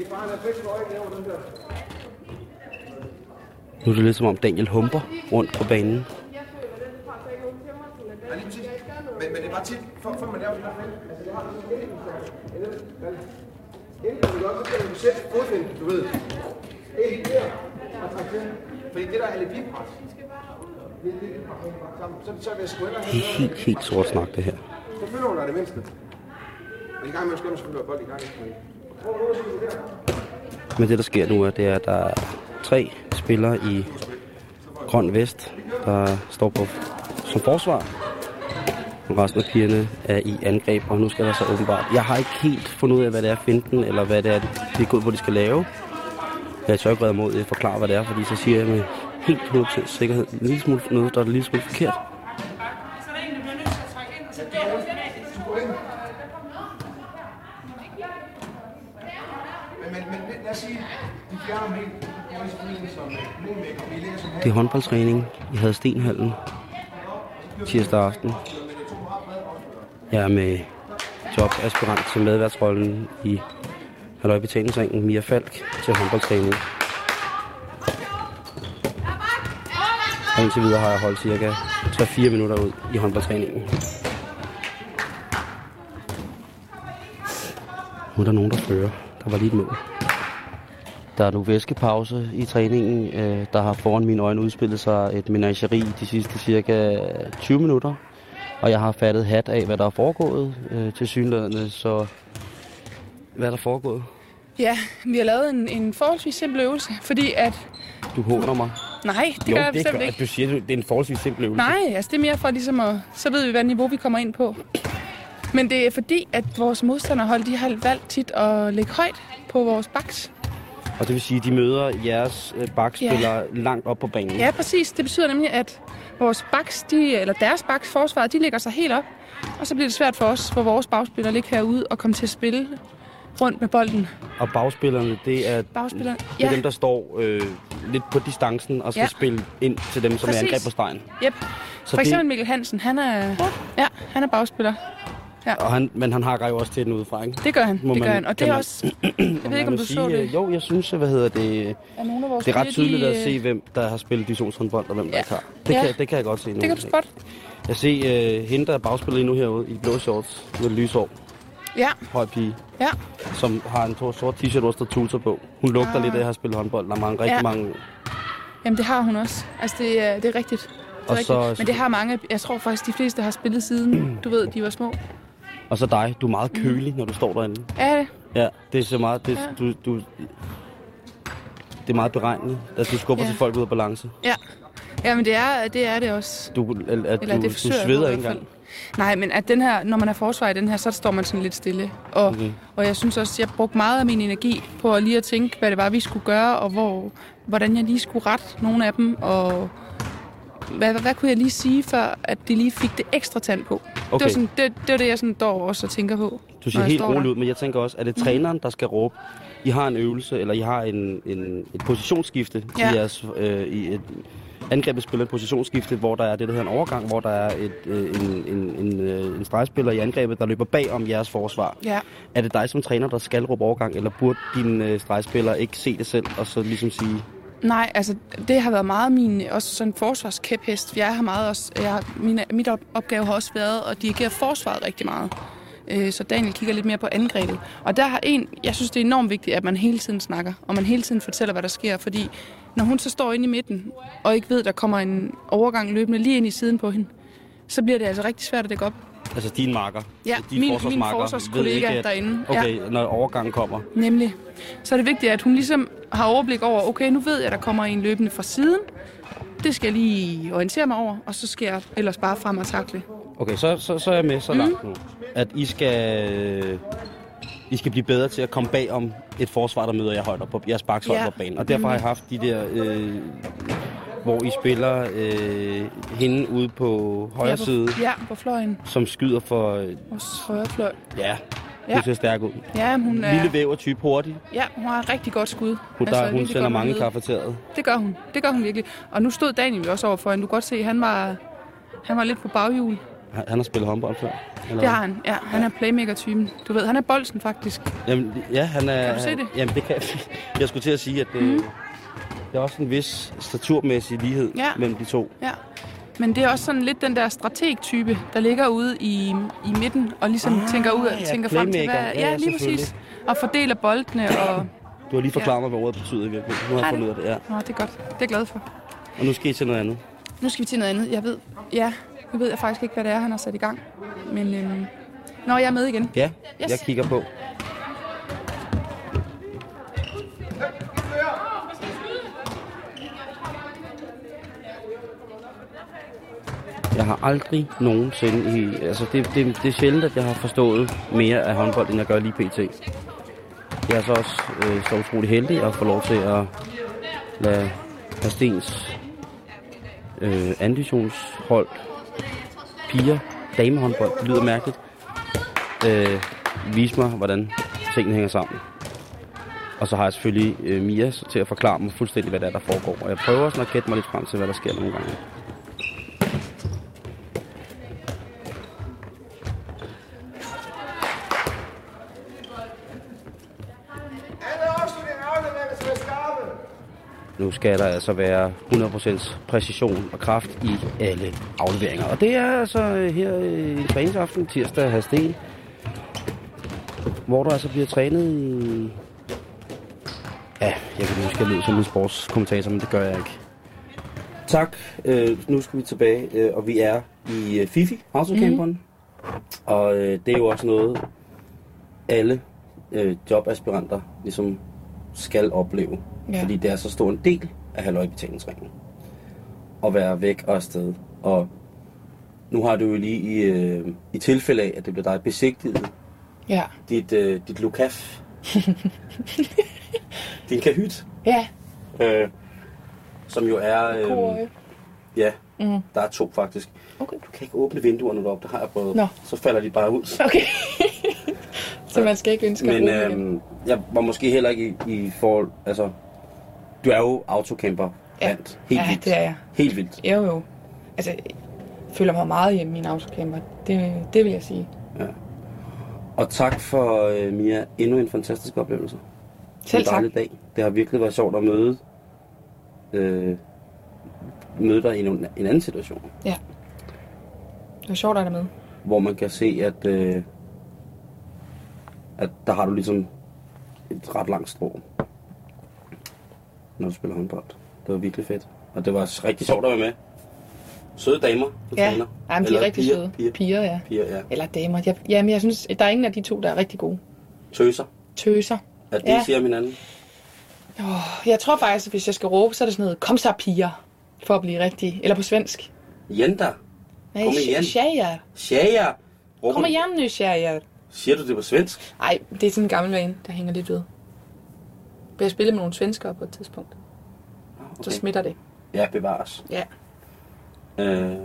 faren er fix for øjeblikket over den der. Nu er det lidt som om Daniel humper rundt på banen. Men, men det er bare tit, for, for man laver det. Altså, det har du så skal du fodvind, du ved. Ind der. Og. Fordi det der er lidt sammen. Så, så vil jeg sgu hellere Det er helt, helt sort snak, det her. Så føler hun dig det mindste. Men i gang med at skønne, så skal bold i gang. Se der. Men det, der sker nu, er, det er, at der er tre spillere i grøn vest, der står på som forsvar. Og resten af pigerne er i angreb, og nu skal der så åbenbart... Jeg har ikke helt fundet ud af, hvad det er finten, eller hvad det er, det er gået, hvor de skal lave. Jeg tør ikke være imod at forklare, hvad det er, fordi så siger jeg med helt 100% sikkerhed en lille smule noget, der er en lille smule forkert. Men, men, men lad os sige, de fjerner dem helt. Det er selvfølgelig som moonmaker til håndboldtræning i Hadstenhallen tirsdag aften. Jeg er med jobaspirant til medværtsrollen i Halløjbetalingsringen Mia Falk, til håndboldtræning. Og indtil videre har jeg holdt cirka 3-4 minutter ud i håndboldtræningen. Nu er der nogen, der fører. Der var lige et mål. Der er nu væskepause i træningen. Øh, Der har foran mine øjne udspillet sig et menageri de sidste cirka 20 minutter. Og jeg har fattet hat af, hvad der er foregået øh, til synlædende. Så hvad er der foregået? Ja, vi har lavet en, en forholdsvis simpel øvelse, fordi at... Du håner mig. Nej, det jo, gør jeg det bestemt gør, ikke. at du siger, det er en forholdsvis simpel øvelse. Nej, altså det er mere for ligesom at... Så ved vi, hvad niveau vi kommer ind på. Men det er fordi, at vores modstanderhold, de har valgt tit at lægge højt på vores baks. Og det vil sige, at de møder jeres øh, bakspillere ja. langt op på banen. Ja, præcis. Det betyder nemlig, at vores baks, de, eller deres baks forsvar, de ligger sig helt op. Og så bliver det svært for os, for vores bagspillere ligge herude og komme til at spille rundt med bolden. Og bagspillerne, det er, Bagspillerne, det er ja. dem, der står øh, lidt på distancen og skal ja. spille ind til dem, som Præcis. er angreb på stregen. Yep. Så For eksempel det, Mikkel Hansen, han er, ja, han er bagspiller. Og han, men han hakker jo også til den udefra, ikke? Det gør han, Må det gør man- han. Og det er man- også, jeg ved ikke, om [clears throat] du så det. Jo, jeg synes, hvad hedder det... Er nogle af vores Det er ret tydeligt de, at se, øh, hvem der har spillet divisionshåndbold, og hvem der Ja. ikke har. Det, Ja. kan, det kan jeg godt se nu. Det kan du spotte. Jeg ser uh, hende, der er bagspiller lige nu herude i blå shorts med lysår. Ja, Høj pige, ja. som har en stor sort t-shirt, hvor der Tulsa på. Hun lugter Ah. lidt af at have spillet håndbold. Der er mange, rigtig Ja. mange... Jamen, det har hun også. Altså, det er, det er rigtigt. Det er Og rigtigt. så- Men det har mange, jeg tror faktisk, de fleste har spillet siden, du ved, de var små. Og så dig, du er meget kølig, når du står derinde. Er det? Ja, det er så meget... Det, Ja. du, du, det er meget beregnet. Altså, du skubber Ja. til folk ud af balance. Ja. Ja, men det er det, er det også. Du, at Eller du, det du sveder ikke engang. Nej, men at den her, når man er forsvar i den her, så står man sådan lidt stille. Og, okay. og jeg synes også, jeg brugte meget af min energi på at lige at tænke, hvad det var, vi skulle gøre, og hvor, hvordan jeg lige skulle rette nogle af dem, og hvad, hvad, hvad kunne jeg lige sige, før at de lige fik det ekstra tand på. Det, Okay. var sådan, det, det var det, jeg sådan står også og tænker på. Du jeg helt roligt ud, men jeg tænker også, er det træneren, der skal råbe? I har en øvelse, eller I har en, en, et positionsskifte Ja. i, jeres, øh, i et angrebet spiller et positionsskifte, hvor der er det, der hedder en overgang, hvor der er et, øh, en, en, en, øh, en stregspiller i angrebet, der løber bag om jeres forsvar. Ja. Er det dig som træner, der skal råbe overgang, eller burde din øh, stregspiller ikke se det selv, og så ligesom sige, Nej, altså det har været meget min også sådan forsvarskæphest. Jeg har meget også, jeg, har- min, mit opgave har også været at dirigere forsvaret rigtig meget. Øh, Så Daniel kigger lidt mere på angrebet. Og der har en, jeg synes det er enormt vigtigt, at man hele tiden snakker, og man hele tiden fortæller, hvad der sker, fordi når hun så står inde i midten, og ikke ved, der kommer en overgang løbende lige ind i siden på hende, så bliver det altså rigtig svært at dække op altså din marker, Ja, din min- min forsvarskollega ikke, at, derinde, ja. Okay, når overgangen kommer. Nemlig. Så er det vigtigt, at hun ligesom har overblik over, okay, nu ved jeg, at der kommer en løbende fra siden. Det skal jeg lige orientere mig over, og så skal jeg ellers bare frem og takle. Okay, så, så, så er jeg med så langt nu. At I skal, I skal blive bedre til at komme bag om et forsvar, der møder jer højt op på jeres baks højt Ja. på banen. Og derfor har jeg haft de der, øh, hvor I spiller øh, hende ude på højre ja, på, side, Ja, på fløjen. som skyder for, øh, Vores højre fløj. ja, Ja. det ser stærk ud. Ja, hun er, Lille væver type hurtigt. ja, hun har et rigtig godt skud. Hun, der, hun virkelig sender mange kafeteriet. Det gør hun. Det gør hun virkelig. Og nu stod Daniel også over for hende. Du kan godt se, han var, han var lidt på baghjul. Han, han har spillet håndbold før. Eller? Det har han. Ja, han er playmaker-typen. Du ved, han er bolsen faktisk. Jamen, ja, han er... Kan du se det? Jamen, det kan jeg. [laughs] skulle til at sige, at det, mm. Der er også en vis staturmæssig lighed Ja. mellem de to. Ja. Men det er også sådan lidt den der strateg-type, der ligger ude i, i midten og ligesom Ah, tænker ud og ja, tænker frem til, hvad... Ja, Ja, ja, lige præcis. Og fordeler boldene og... Du har lige forklaret mig, hvad ordet betyder i virkeligheden. Nu har jeg fundet ud det? af det, ja. Nå, det er godt. Det er jeg glad for. Og nu skal I til noget andet. Nu skal vi til noget andet. Jeg ved, ja, nu ved jeg faktisk ikke, hvad det er, han har sat i gang. Men, øhm, nå, jeg er med igen. Ja, Yes. jeg kigger på. Jeg har aldrig nogensinde i... Altså, det, det, det er sjældent, at jeg har forstået mere af håndbold, end jeg gør lige pt. Jeg er så også øh, så utrolig heldig at få lov til at lade Hastens øh, anditionshold piger, damehåndbold, det lyder mærkeligt, øh, vise mig, hvordan tingene hænger sammen. Og så har jeg selvfølgelig øh, Mia til at forklare mig fuldstændig, hvad der er, der foregår. Og jeg prøver også at gætte mig lidt frem til, hvad der sker nogle gange. Nu skal der altså være 100% præcision og kraft i alle afleveringer. Og det er altså øh, her øh, i træningsaften, tirsdag Hadsten, hvor der altså bliver trænet i... Ja, jeg kan huske, at jeg som en sportskommentator, men det gør jeg ikke. Tak. Øh, nu skal vi tilbage, øh, og vi er i øh, Fifi, autocamperen. Mm. Og øh, det er jo også noget, alle øh, jobaspiranter ligesom skal opleve. Ja. Fordi det er så stor en del af halvøjbetalingsringen. At være væk og afsted. Og nu har du jo lige i, øh, i tilfælde af, at det blev dig besigtiget, Ja. dit, øh, dit lukaf, [laughs] din kahyt, Ja. øh, som jo er... Øh, ja, Mhm. der er to faktisk. Okay. Du kan ikke åbne vinduerne deroppe, det har jeg prøvet. Nå. Så falder de bare ud. Okay. Så man skal ikke ønske Men at bruge øhm, jeg var måske heller ikke i, i forhold... Altså, du er jo autocamper Ja. Helt Ja, vildt. det er jeg. Helt vildt. Jo, jo. Altså, jeg føler mig meget hjemme i min autocamper. Det, det vil jeg sige. Ja. Og tak for, øh, Mia, endnu en fantastisk oplevelse. Selv en tak. dag. Det har virkelig været sjovt at møde, øh, møde dig i en, en anden situation, Ja. Det var sjovt at dig med. hvor man kan se, at, øh, at der har du ligesom et ret langt strå, når du spiller håndbold. Det var virkelig fedt. Og det var rigtig sjovt at være med. Søde damer, du Ja, træner. Jamen, de Eller er rigtig piger, søde. Piger, Piger, ja. piger, ja. Eller damer. Jeg, jamen, jeg synes, der er ingen af de to, der er rigtig gode. Tøser. Tøser. At det Ja. siger om hinanden. Oh, jeg tror faktisk, at hvis jeg skal råbe, så er det sådan noget, kom så piger. For at blive rigtig. Eller på svensk. Jenta. Nej, Kom igen. Tjejer. Råber Kom igen nu, tjejer. Siger du det på svensk? Ej, det er sådan en gammel vane, der hænger lidt ved. Jeg spillet med nogle svenskere på et tidspunkt. Okay. Så smitter det. Ja, bevares. Ja. Øh...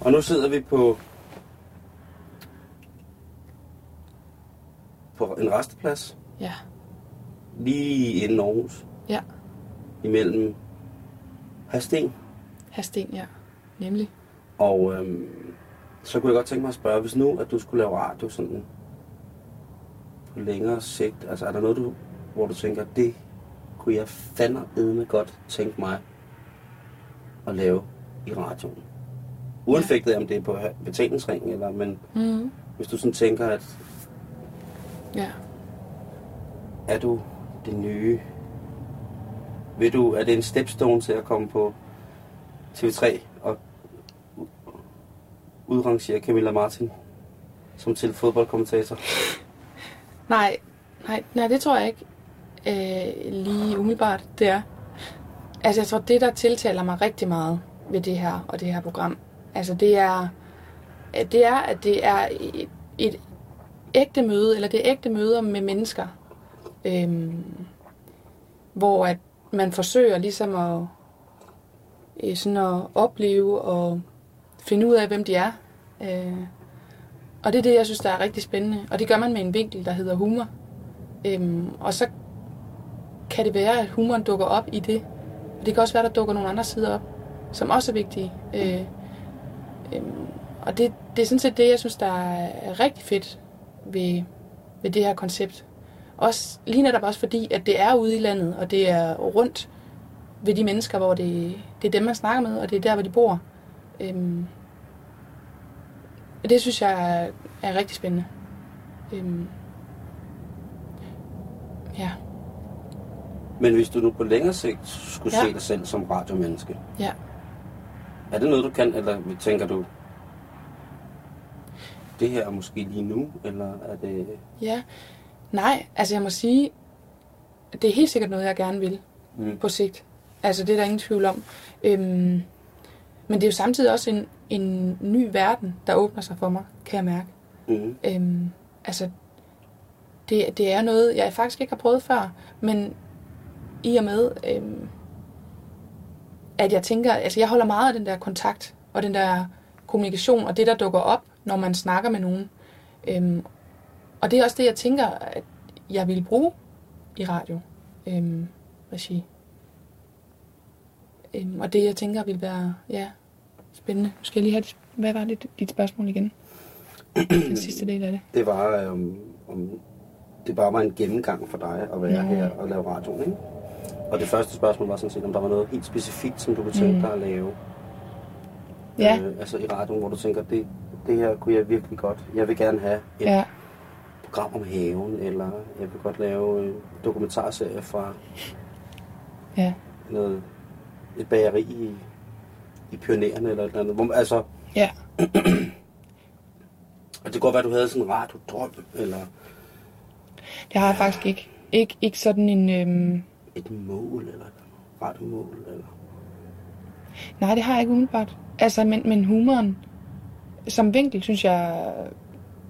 Og nu sidder vi på på en resteplads Ja. lige inden Aarhus, Ja. imellem Hasten Hasten, ja. Nemlig. og øhm, så kunne jeg godt tænke mig at spørge, hvis nu at du skulle lave radio sådan på længere sigt, altså er der noget, du, hvor du tænker, det kunne jeg fandme godt tænke mig at lave i radioen? Uanfægtet af, om det er på betalingsringen, eller, men Mm. hvis du sådan tænker, at Ja. er du det nye? Vil du, er det en stepstone til at komme på TV3 og u- udrangere Camilla Martin som til fodboldkommentator? Nej, nej, nej, det tror jeg ikke øh, lige umiddelbart, det er. Altså, jeg tror, det, der tiltaler mig rigtig meget ved det her og det her program, altså, det er, det er, at det er et, et ægte møde, eller det er ægte møder med mennesker, øh, hvor at man forsøger ligesom at, øh, sådan at opleve og finde ud af, hvem de er. Øh, og det er det, jeg synes, der er rigtig spændende. Og det gør man med en vinkel, der hedder humor. Øhm, og så kan det være, at humoren dukker op i det. Det kan også være, at der dukker nogle andre sider op, som også er vigtige. Øh, øhm, og det, det er sådan set det, jeg synes, der er rigtig fedt ved, ved det her koncept. Også, lige netop også fordi, at det er ude i landet, og det er rundt ved de mennesker, hvor det, det er dem, man snakker med, og det er der, hvor de bor. Øhm, det synes jeg er, er rigtig spændende. Øhm, ja, Men hvis du nu på længere sigt skulle Ja. se dig selv som radiomenneske, ja. er det noget, du kan, eller tænker du, det her er måske lige nu, eller er det... Ja. Nej, altså jeg må sige, det er helt sikkert noget, jeg gerne vil Mm. på sigt. Altså det er der ingen tvivl om. Øhm, men det er jo samtidig også en, en ny verden, der åbner sig for mig, kan jeg mærke. Mm. Øhm, altså, det, det er noget, jeg faktisk ikke har prøvet før, men i og med, øhm, at jeg tænker, altså jeg holder meget af den der kontakt, og den der kommunikation, og det der dukker op, når man snakker med nogen. Øhm, og det er også det, jeg tænker, at jeg vil bruge i radio. Øhm, regi. Øhm, og det, jeg tænker, vil være, ja, spændende. Nu skal jeg lige have, hvad var det, dit spørgsmål igen? Den [clears throat] sidste del af det. Det var, øhm, om det bare var en gennemgang for dig at være Ja. her og lave radioen, ikke? Og det første spørgsmål var sådan set, om der var noget helt specifikt, som du kunne tænke Mm. dig at lave. Ja, Øh, altså i radioen, hvor du tænker, det, det her kunne jeg virkelig godt. Jeg vil gerne have et ja. program om haven, eller jeg vil godt lave en dokumentarserie fra Ja, noget, et bageri i, i Pionererne, eller et eller andet. Hvor, altså, ja. [clears throat] og det kan godt være, at du havde sådan en radiodrøm, eller Det har jeg faktisk ikke. Ikke, ikke sådan en... Øhm... et mål, eller et radiomål, eller... Nej, det har jeg ikke umiddelbart. Altså, men, men humoren som vinkel, synes jeg,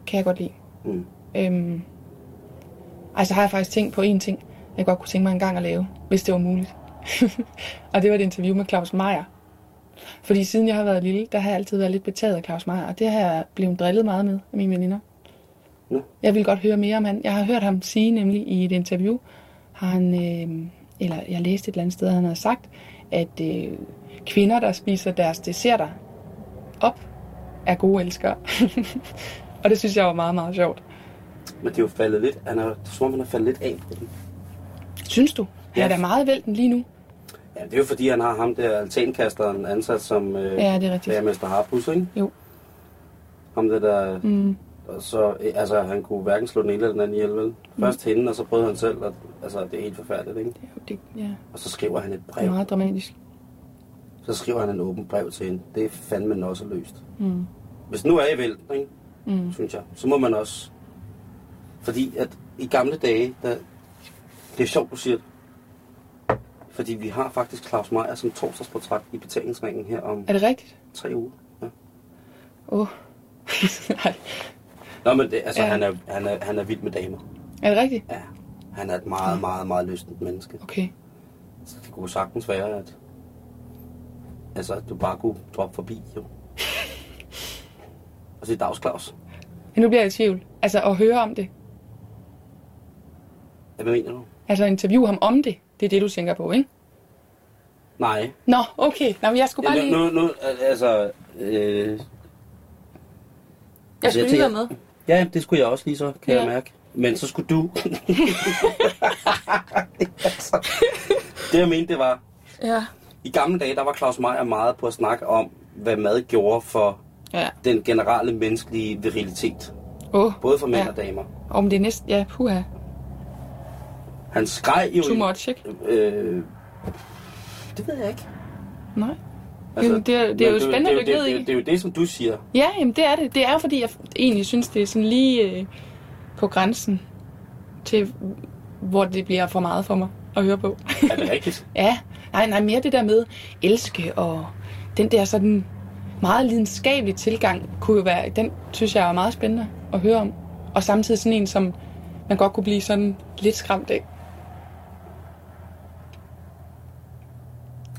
kan jeg godt lide. Mm. Øhm... Altså, har jeg faktisk tænkt på én ting, jeg godt kunne tænke mig en gang at lave, hvis det var muligt. [laughs] og det var et interview med Claus Meier. Fordi siden jeg har været lille, der har jeg altid været lidt betaget af Claus Meier, og det har jeg blevet drillet meget med af mine veninder. Nå. Jeg vil godt høre mere om han. Jeg har hørt ham sige nemlig i et interview, har han, øh, eller jeg læste et eller andet sted, han har sagt, at øh, kvinder, der spiser deres desserter op, er gode elskere. [laughs] og det synes jeg var meget, meget sjovt. Men det er jo faldet lidt, han er, er som om, han er faldet lidt af på den. Synes du? Han er Ja. da meget vælten lige nu. Ja, det er jo fordi, han har ham der altankasteren ansat som øh, Ja, det er rigtigt. bagermester Harpus, ikke? Jo. Ham der, der Mm. og så, altså, han kunne hverken slå den ene eller den anden ihjel, vel? Først hende, og så prøvede han selv, og, altså, det er helt forfærdeligt, ikke? Det, ja, Og så skriver han et det er brev. meget dramatisk. Så skriver han en åben brev til hende. Det er fandme også løst. Mm. Hvis nu er i vælten, ikke? Mm. synes jeg, så må man også... Fordi at i gamle dage, der, det er sjovt, du siger det. Fordi vi har faktisk Claus Meier som torsdagsportræt i betalingsringen her om Er det rigtigt? tre uger. Ja. Åh. Oh. [laughs] Nej. Nå, men det, altså, Ja. han, er, han, er, han er vild med damer. Er det rigtigt? Ja. Han er et meget, meget, meget lystent menneske. Okay. Så det kunne sagtens være, at, altså, at du bare kunne droppe forbi, jo. [laughs] Og sige, Dags Claus. Men nu bliver jeg i tvivl. Altså at høre om det. Hvad mener du? Altså interviewe ham om det. Det er det, du tænker på, ikke? Nej. Nå, okay. Nå, men jeg skulle bare Ja, lige... nu, nu, altså... Øh, Jeg skulle lige være med. Ja, det skulle jeg også lige så, kan Ja. jeg mærke. Men så skulle du... altså, [laughs] [laughs] det jeg mente, det var... Ja. I gamle dage, der var Claus Meier meget på at snakke om, hvad mad gjorde for Ja. den generelle menneskelige virilitet. Åh. Oh. Både for mænd Ja. og damer. Om det er næsten... Ja, puha. Han skreg jo... Too much, ikke? Øh, det ved jeg ikke. Nej. Jamen, det er- det er jo spændende det, at det, det, i. det, det er jo det, som du siger. Ja, jamen det er det. Det er fordi, jeg egentlig synes, det er sådan lige øh, på grænsen til, hvor det bliver for meget for mig at høre på. Er det rigtigt? [laughs] ja, nej, nej, mere det der med elske og den der sådan meget lidenskabelige tilgang kunne jo være, den synes jeg er meget spændende at høre om. Og samtidig sådan en, som man godt kunne blive sådan lidt skræmt af.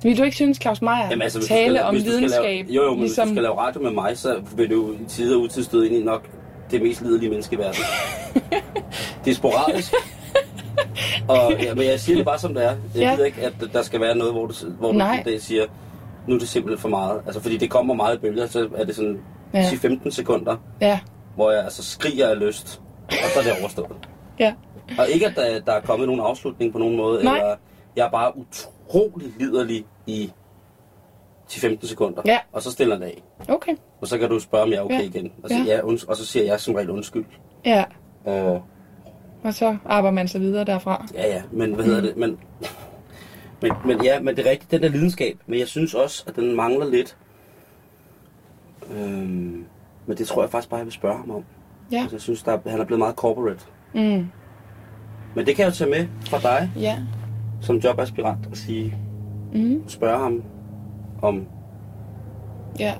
Vil du ikke synes, Claus Meier Jamen, altså, tale skal, om lidenskab? Lave, jo, jo, men ligesom, hvis du skal lave radio med mig, så vil du i tider og utid støde ind i nok det mest liderlige menneske i verden. [laughs] det er sporadisk. og, ja, men jeg siger det bare som det er. Jeg Ja. ved ikke, at der skal være noget, hvor du, hvor du det siger, nu er det simpelthen for meget. Altså, fordi det kommer meget i bølger, så er det sådan Ja. ja. 15 sekunder, Ja, hvor jeg altså skriger af lyst, og så er det overstået. ja. Og ikke, at der, der er kommet nogen afslutning på nogen måde, Nej. eller jeg er bare utrolig liderlig i 10-15 sekunder, Ja. og så stiller den af. Okay. Og så kan du spørge, om jeg er okay Ja. igen. Og, så, Ja. ja. Und, og så siger jeg som regel undskyld. Ja, Øh, og så arbejder man sig videre derfra. ja, ja, men hvad hedder det? Men, men, men ja, men det er rigtigt, den der lidenskab. Men jeg synes også, at den mangler lidt. Øhm, men det tror jeg faktisk bare, jeg vil spørge ham om. Ja. Altså, jeg synes, der, er- han er blevet meget corporate. Mm. Men det kan jeg jo tage med fra dig, Ja. Som jobaspirant, og sige, Mm. spørge ham om Ja.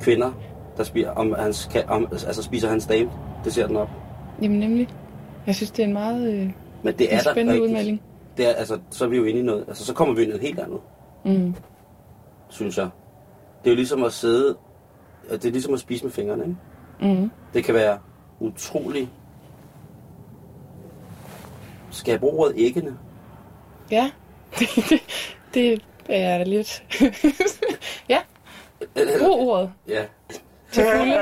kvinder, der spiser, om hans, om, altså spiser hans dame. Det ser den op. Jamen nemlig. Jeg synes, det er en meget øh, Men det er en der spændende rigtigt. udmelding. Det er, altså, så er vi jo inde i noget. Altså, så kommer vi ind i noget helt andet, Mm. synes jeg. Det er jo ligesom at sidde... Det er ligesom at spise med fingrene, ikke? Mm. Det kan være utrolig... Skal jeg bruge ordet æggene? Ja. [laughs] det er lidt... [laughs] ja. Brug ordet Ja. til fulde.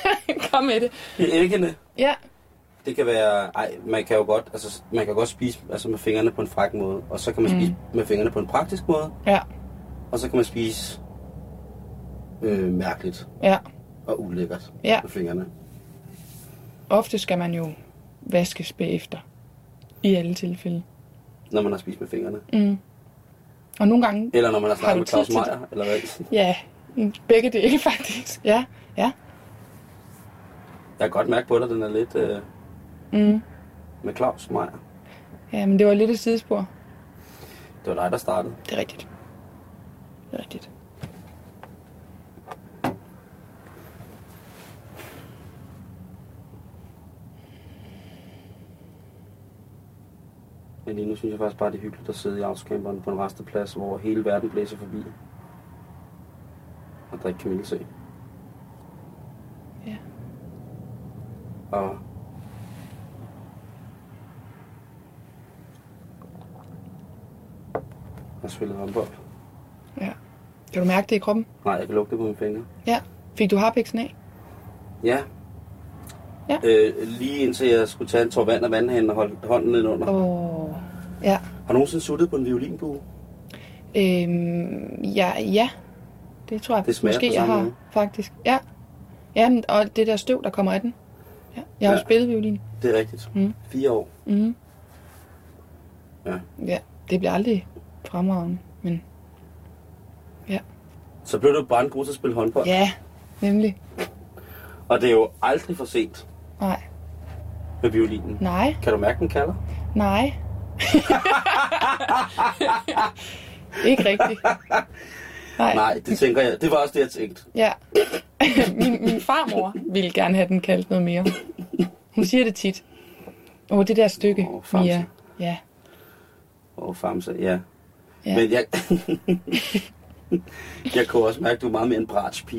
[laughs] Kom med det. Æggene, Ja. det kan være... Ej, man kan jo godt, altså, man kan godt spise altså, med fingrene på en fræk måde. Og så kan man Mm. spise med fingrene på en praktisk måde. Ja. Og så kan man spise øh, mærkeligt Ja. og ulækkert Ja. med fingrene. Ofte skal man jo vaskes bagefter. I alle tilfælde. Når man har spist med fingrene. Mm. Og nogle gange... Eller når man har snakket med Claus Meier, eller hvad? [laughs] Ja, begge dele faktisk. Ja. Ja. Jeg kan godt mærke på dig, den er lidt øh, Mm. med Claus Meier. Ja, men det var lidt et sidespor. Det var dig, der startede. Det er rigtigt. Det er rigtigt. Men lige nu synes jeg faktisk bare, det er hyggeligt at sidde i autocamperen på en resteplads, hvor hele verden blæser forbi. Og drikke kamillese. Ja. Og har spillet håndbold. Ja. Kan du mærke det i kroppen? Nej, jeg kan lugte det på mine fingre. Ja. Fik du harpiksen af? Ja. Ja. Øh, lige indtil jeg skulle tage en tår vand af vandhanen og holde hånden nedenunder. Åh. Oh. Ja. Har du nogensinde suttet på en violinbue? Øhm, ja, ja. Det tror jeg Det måske, jeg har, måde. faktisk. Ja. Ja, og det der støv, der kommer af den. Ja. Jeg har ja. Ja. spillet violin. Det er rigtigt. Mm. Fire år. Mm. Ja. Ja, det bliver aldrig fremragende, men Så blev du brandgod til at spille håndbold. ja, nemlig. Og det er jo aldrig for sent Nej, med violinen. nej, Kan du mærke, den kalder? nej. [laughs] Ikke rigtigt. Nej. Nej, det tænker jeg. Det var også det, jeg tænkte. Ja. [coughs] min, min farmor ville gerne have den kaldt noget mere. Hun siger det tit. Åh, det der stykke, Famse. Mia. Ja. Åh, oh, Famse, ja. ja. Men jeg... [laughs] jeg kunne også mærke, at du er meget mere en bratsch [laughs]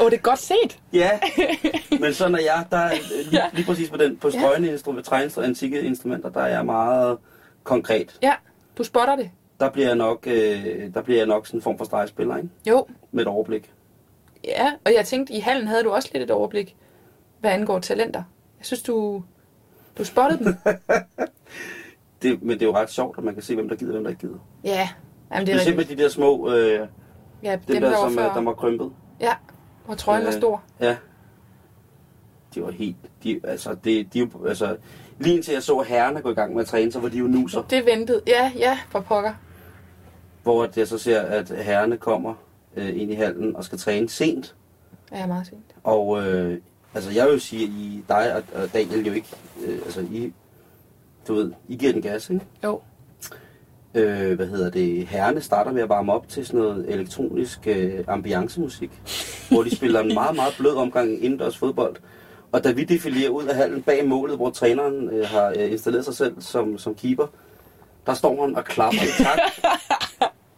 Åh, det er godt set. Ja, [laughs] men sådan er jeg. Der er [laughs] lige, lige præcis på, den, på strøgende instrumenter, træinstrumenter, antikke instrumenter, der er jeg meget konkret. Ja, du spotter det. Der bliver jeg nok, øh, der bliver jeg nok sådan en form for stregspiller, ikke? Jo, Med et overblik. ja. Og jeg tænkte, i hallen havde du også lidt et overblik, hvad angår talenter. Jeg synes, du, du spottede dem. [laughs] Det, men det er jo ret sjovt, at man kan se, hvem der gider, og hvem der ikke gider. ja, Jamen, det Det er er simpelthen rigtigt. de der små, øh, Ja, dem, dem, der, der, som, er, der var krympet. Ja, hvor trøjen var Øh, stor. Ja. De var helt... De, altså, det, de, altså, lige indtil jeg så herrerne gå i gang med at træne, så var de jo nuser. Det ventede. Ja, ja, for pokker. Hvor jeg så ser, at herrerne kommer øh, ind i hallen og skal træne sent. Ja, meget sent. Og øh, altså, jeg vil sige, at I, dig og, og Daniel jo ikke... Øh, altså, I, du ved, I giver den gas, ikke? Jo. Øh, hvad hedder det, herrene starter med at varme op til sådan noget elektronisk øh, ambiancemusik, hvor de spiller en meget, meget blød omgang indendørs fodbold. Og da vi defilerer ud af hallen bag målet, hvor træneren øh, har øh, installeret sig selv som, som keeper, der står han og klapper i takt.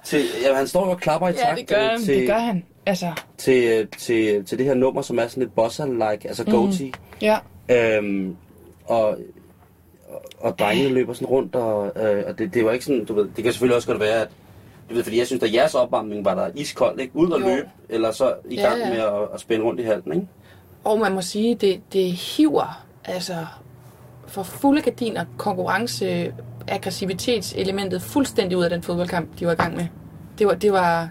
til, ja, han står og klapper i Ja, takt det gør øh, han. til, Det gør han. Altså, til, øh, til, til det her nummer, som er sådan lidt bossa-like, altså goatee. ja. Øhm, og, og, drengene løber sådan rundt, og, øh, og det, det var ikke sådan, du ved, det kan selvfølgelig også godt være, at du ved, fordi jeg synes, at jeres opvarmning var der iskold, ikke? Ud og Jo. løbe, eller så i Ja, gang ja. med at, at spænde rundt i halsen, ikke? Og man må sige, det, det hiver altså for fulde gardiner konkurrence aggressivitetselementet fuldstændig ud af den fodboldkamp, de var i gang med. Det var, det var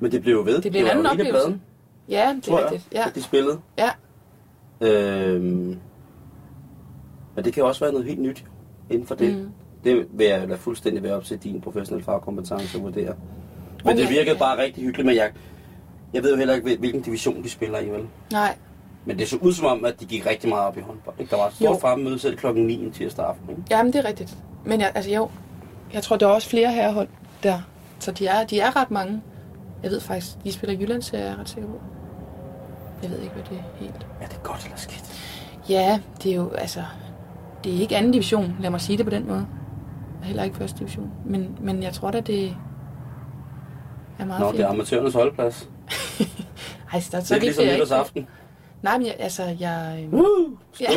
Men det blev jo ved. Det blev en anden oplevelse. Bladen, ja, det er rigtigt. Ja, at de spillede. ja, Øhm, men det kan også være noget helt nyt inden for det. Mm. Det vil jeg lade fuldstændig være op til din professionelle fagkompetence at vurdere. Men det Okay. virkede bare rigtig hyggeligt, men jeg, jeg ved jo heller ikke, hvilken division de spiller i, vel? nej, Men det så ud som om, at de gik rigtig meget op i håndbold. Ikke? Der var et stort fremmøde selv klokken 9 en tirsdag aften. Ikke? jamen det er rigtigt. Men jeg, altså jo, jeg tror, der er også flere herrehold der. Så de er, de er ret mange. Jeg ved faktisk, de spiller Jyllands, er jeg ret sikker på. Jeg ved ikke, hvad det er helt. Er det godt eller skidt? Ja, det er jo, altså, det er ikke anden division, lad mig sige det på den måde. Heller ikke første division. Men, men jeg tror da, det er meget Nå, fint. det er amatørernes holdplads. [laughs] Ej, så, så Det er ligesom nytårsaften. Nej, men jeg, altså, jeg... Woo! Ja. [laughs]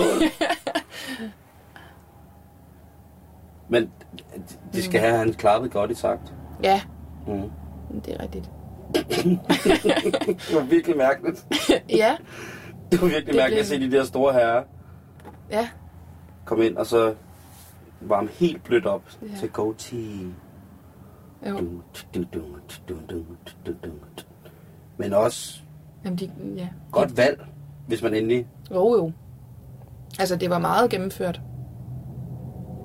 Men de- skal have han klappet godt i takt. Ja, Mm. det er rigtigt. [laughs] Det var virkelig mærkeligt. ja, Det var virkelig Det mærkeligt at blev- se de der store herrer ja, komme ind, og så varme helt blødt op Ja. til dun, dun. Men også Jamen, de, ja. godt valg, hvis man endelig... Jo, jo. Altså, det var meget gennemført.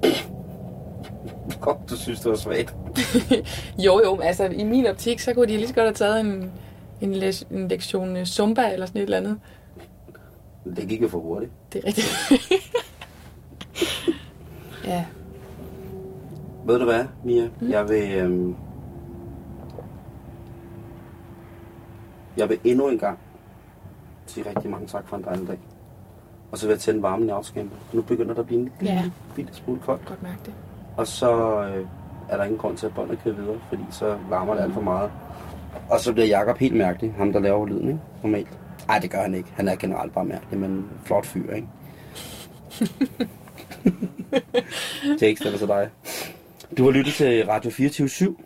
[coughs] Godt, du synes, det var svagt. [laughs] Jo, jo, altså, i min optik, så kunne de lige så godt have taget en, en, læs, en lektion øh, Zumba eller sådan et eller andet. Det gik jo for hurtigt. Det er rigtigt. [laughs] [laughs] ja, Ved du hvad, Mia? Mm. Jeg vil... Øhm, jeg vil endnu en gang sige rigtig mange tak for en dejlig dag. Og så vil jeg tænde varmen i afskæmpe. Nu begynder der at blive en lille, Ja. bitte smule koldt. godt mærke det. Og så øh, er der ingen grund til, at båndet kører videre, fordi så larmer det alt for meget. Og så bliver Jakob helt mærkelig, ham der laver lyden, ikke? Normalt. Nej, det gør han ikke. Han er generelt bare mærkelig, men flot fyr, ikke? [laughs] [laughs] Jake er så dig. Du har lyttet til Radio 24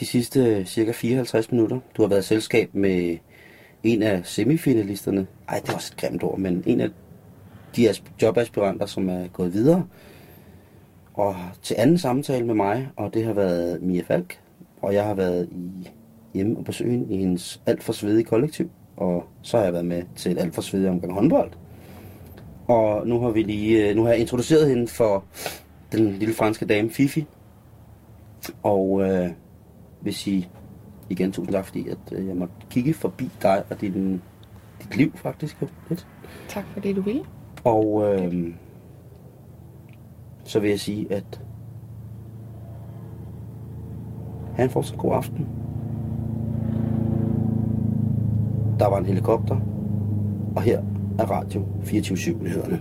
de sidste øh, cirka 54 minutter. Du har været i selskab med en af semifinalisterne. Ej, det var også et grimt ord, men en af de jobaspiranter, som er gået videre. Og til anden samtale med mig, og det har været Mia Falk, og jeg har været i, hjemme og besøge hende i hendes alt for svedige kollektiv, og så har jeg været med til et alt for svedigt omgang håndbold. Og nu har vi lige, øh, nu har jeg introduceret hende for den lille franske dame Fifi. Og øh, vil sige igen tusind tak, fordi at, øh, jeg måtte kigge forbi dig og din, dit liv faktisk jo lidt. Tak for det, du ville. Og øh, så vil jeg sige, at have en fortsat god aften. Der var en helikopter, og her af Radio 24-7 nyhederne.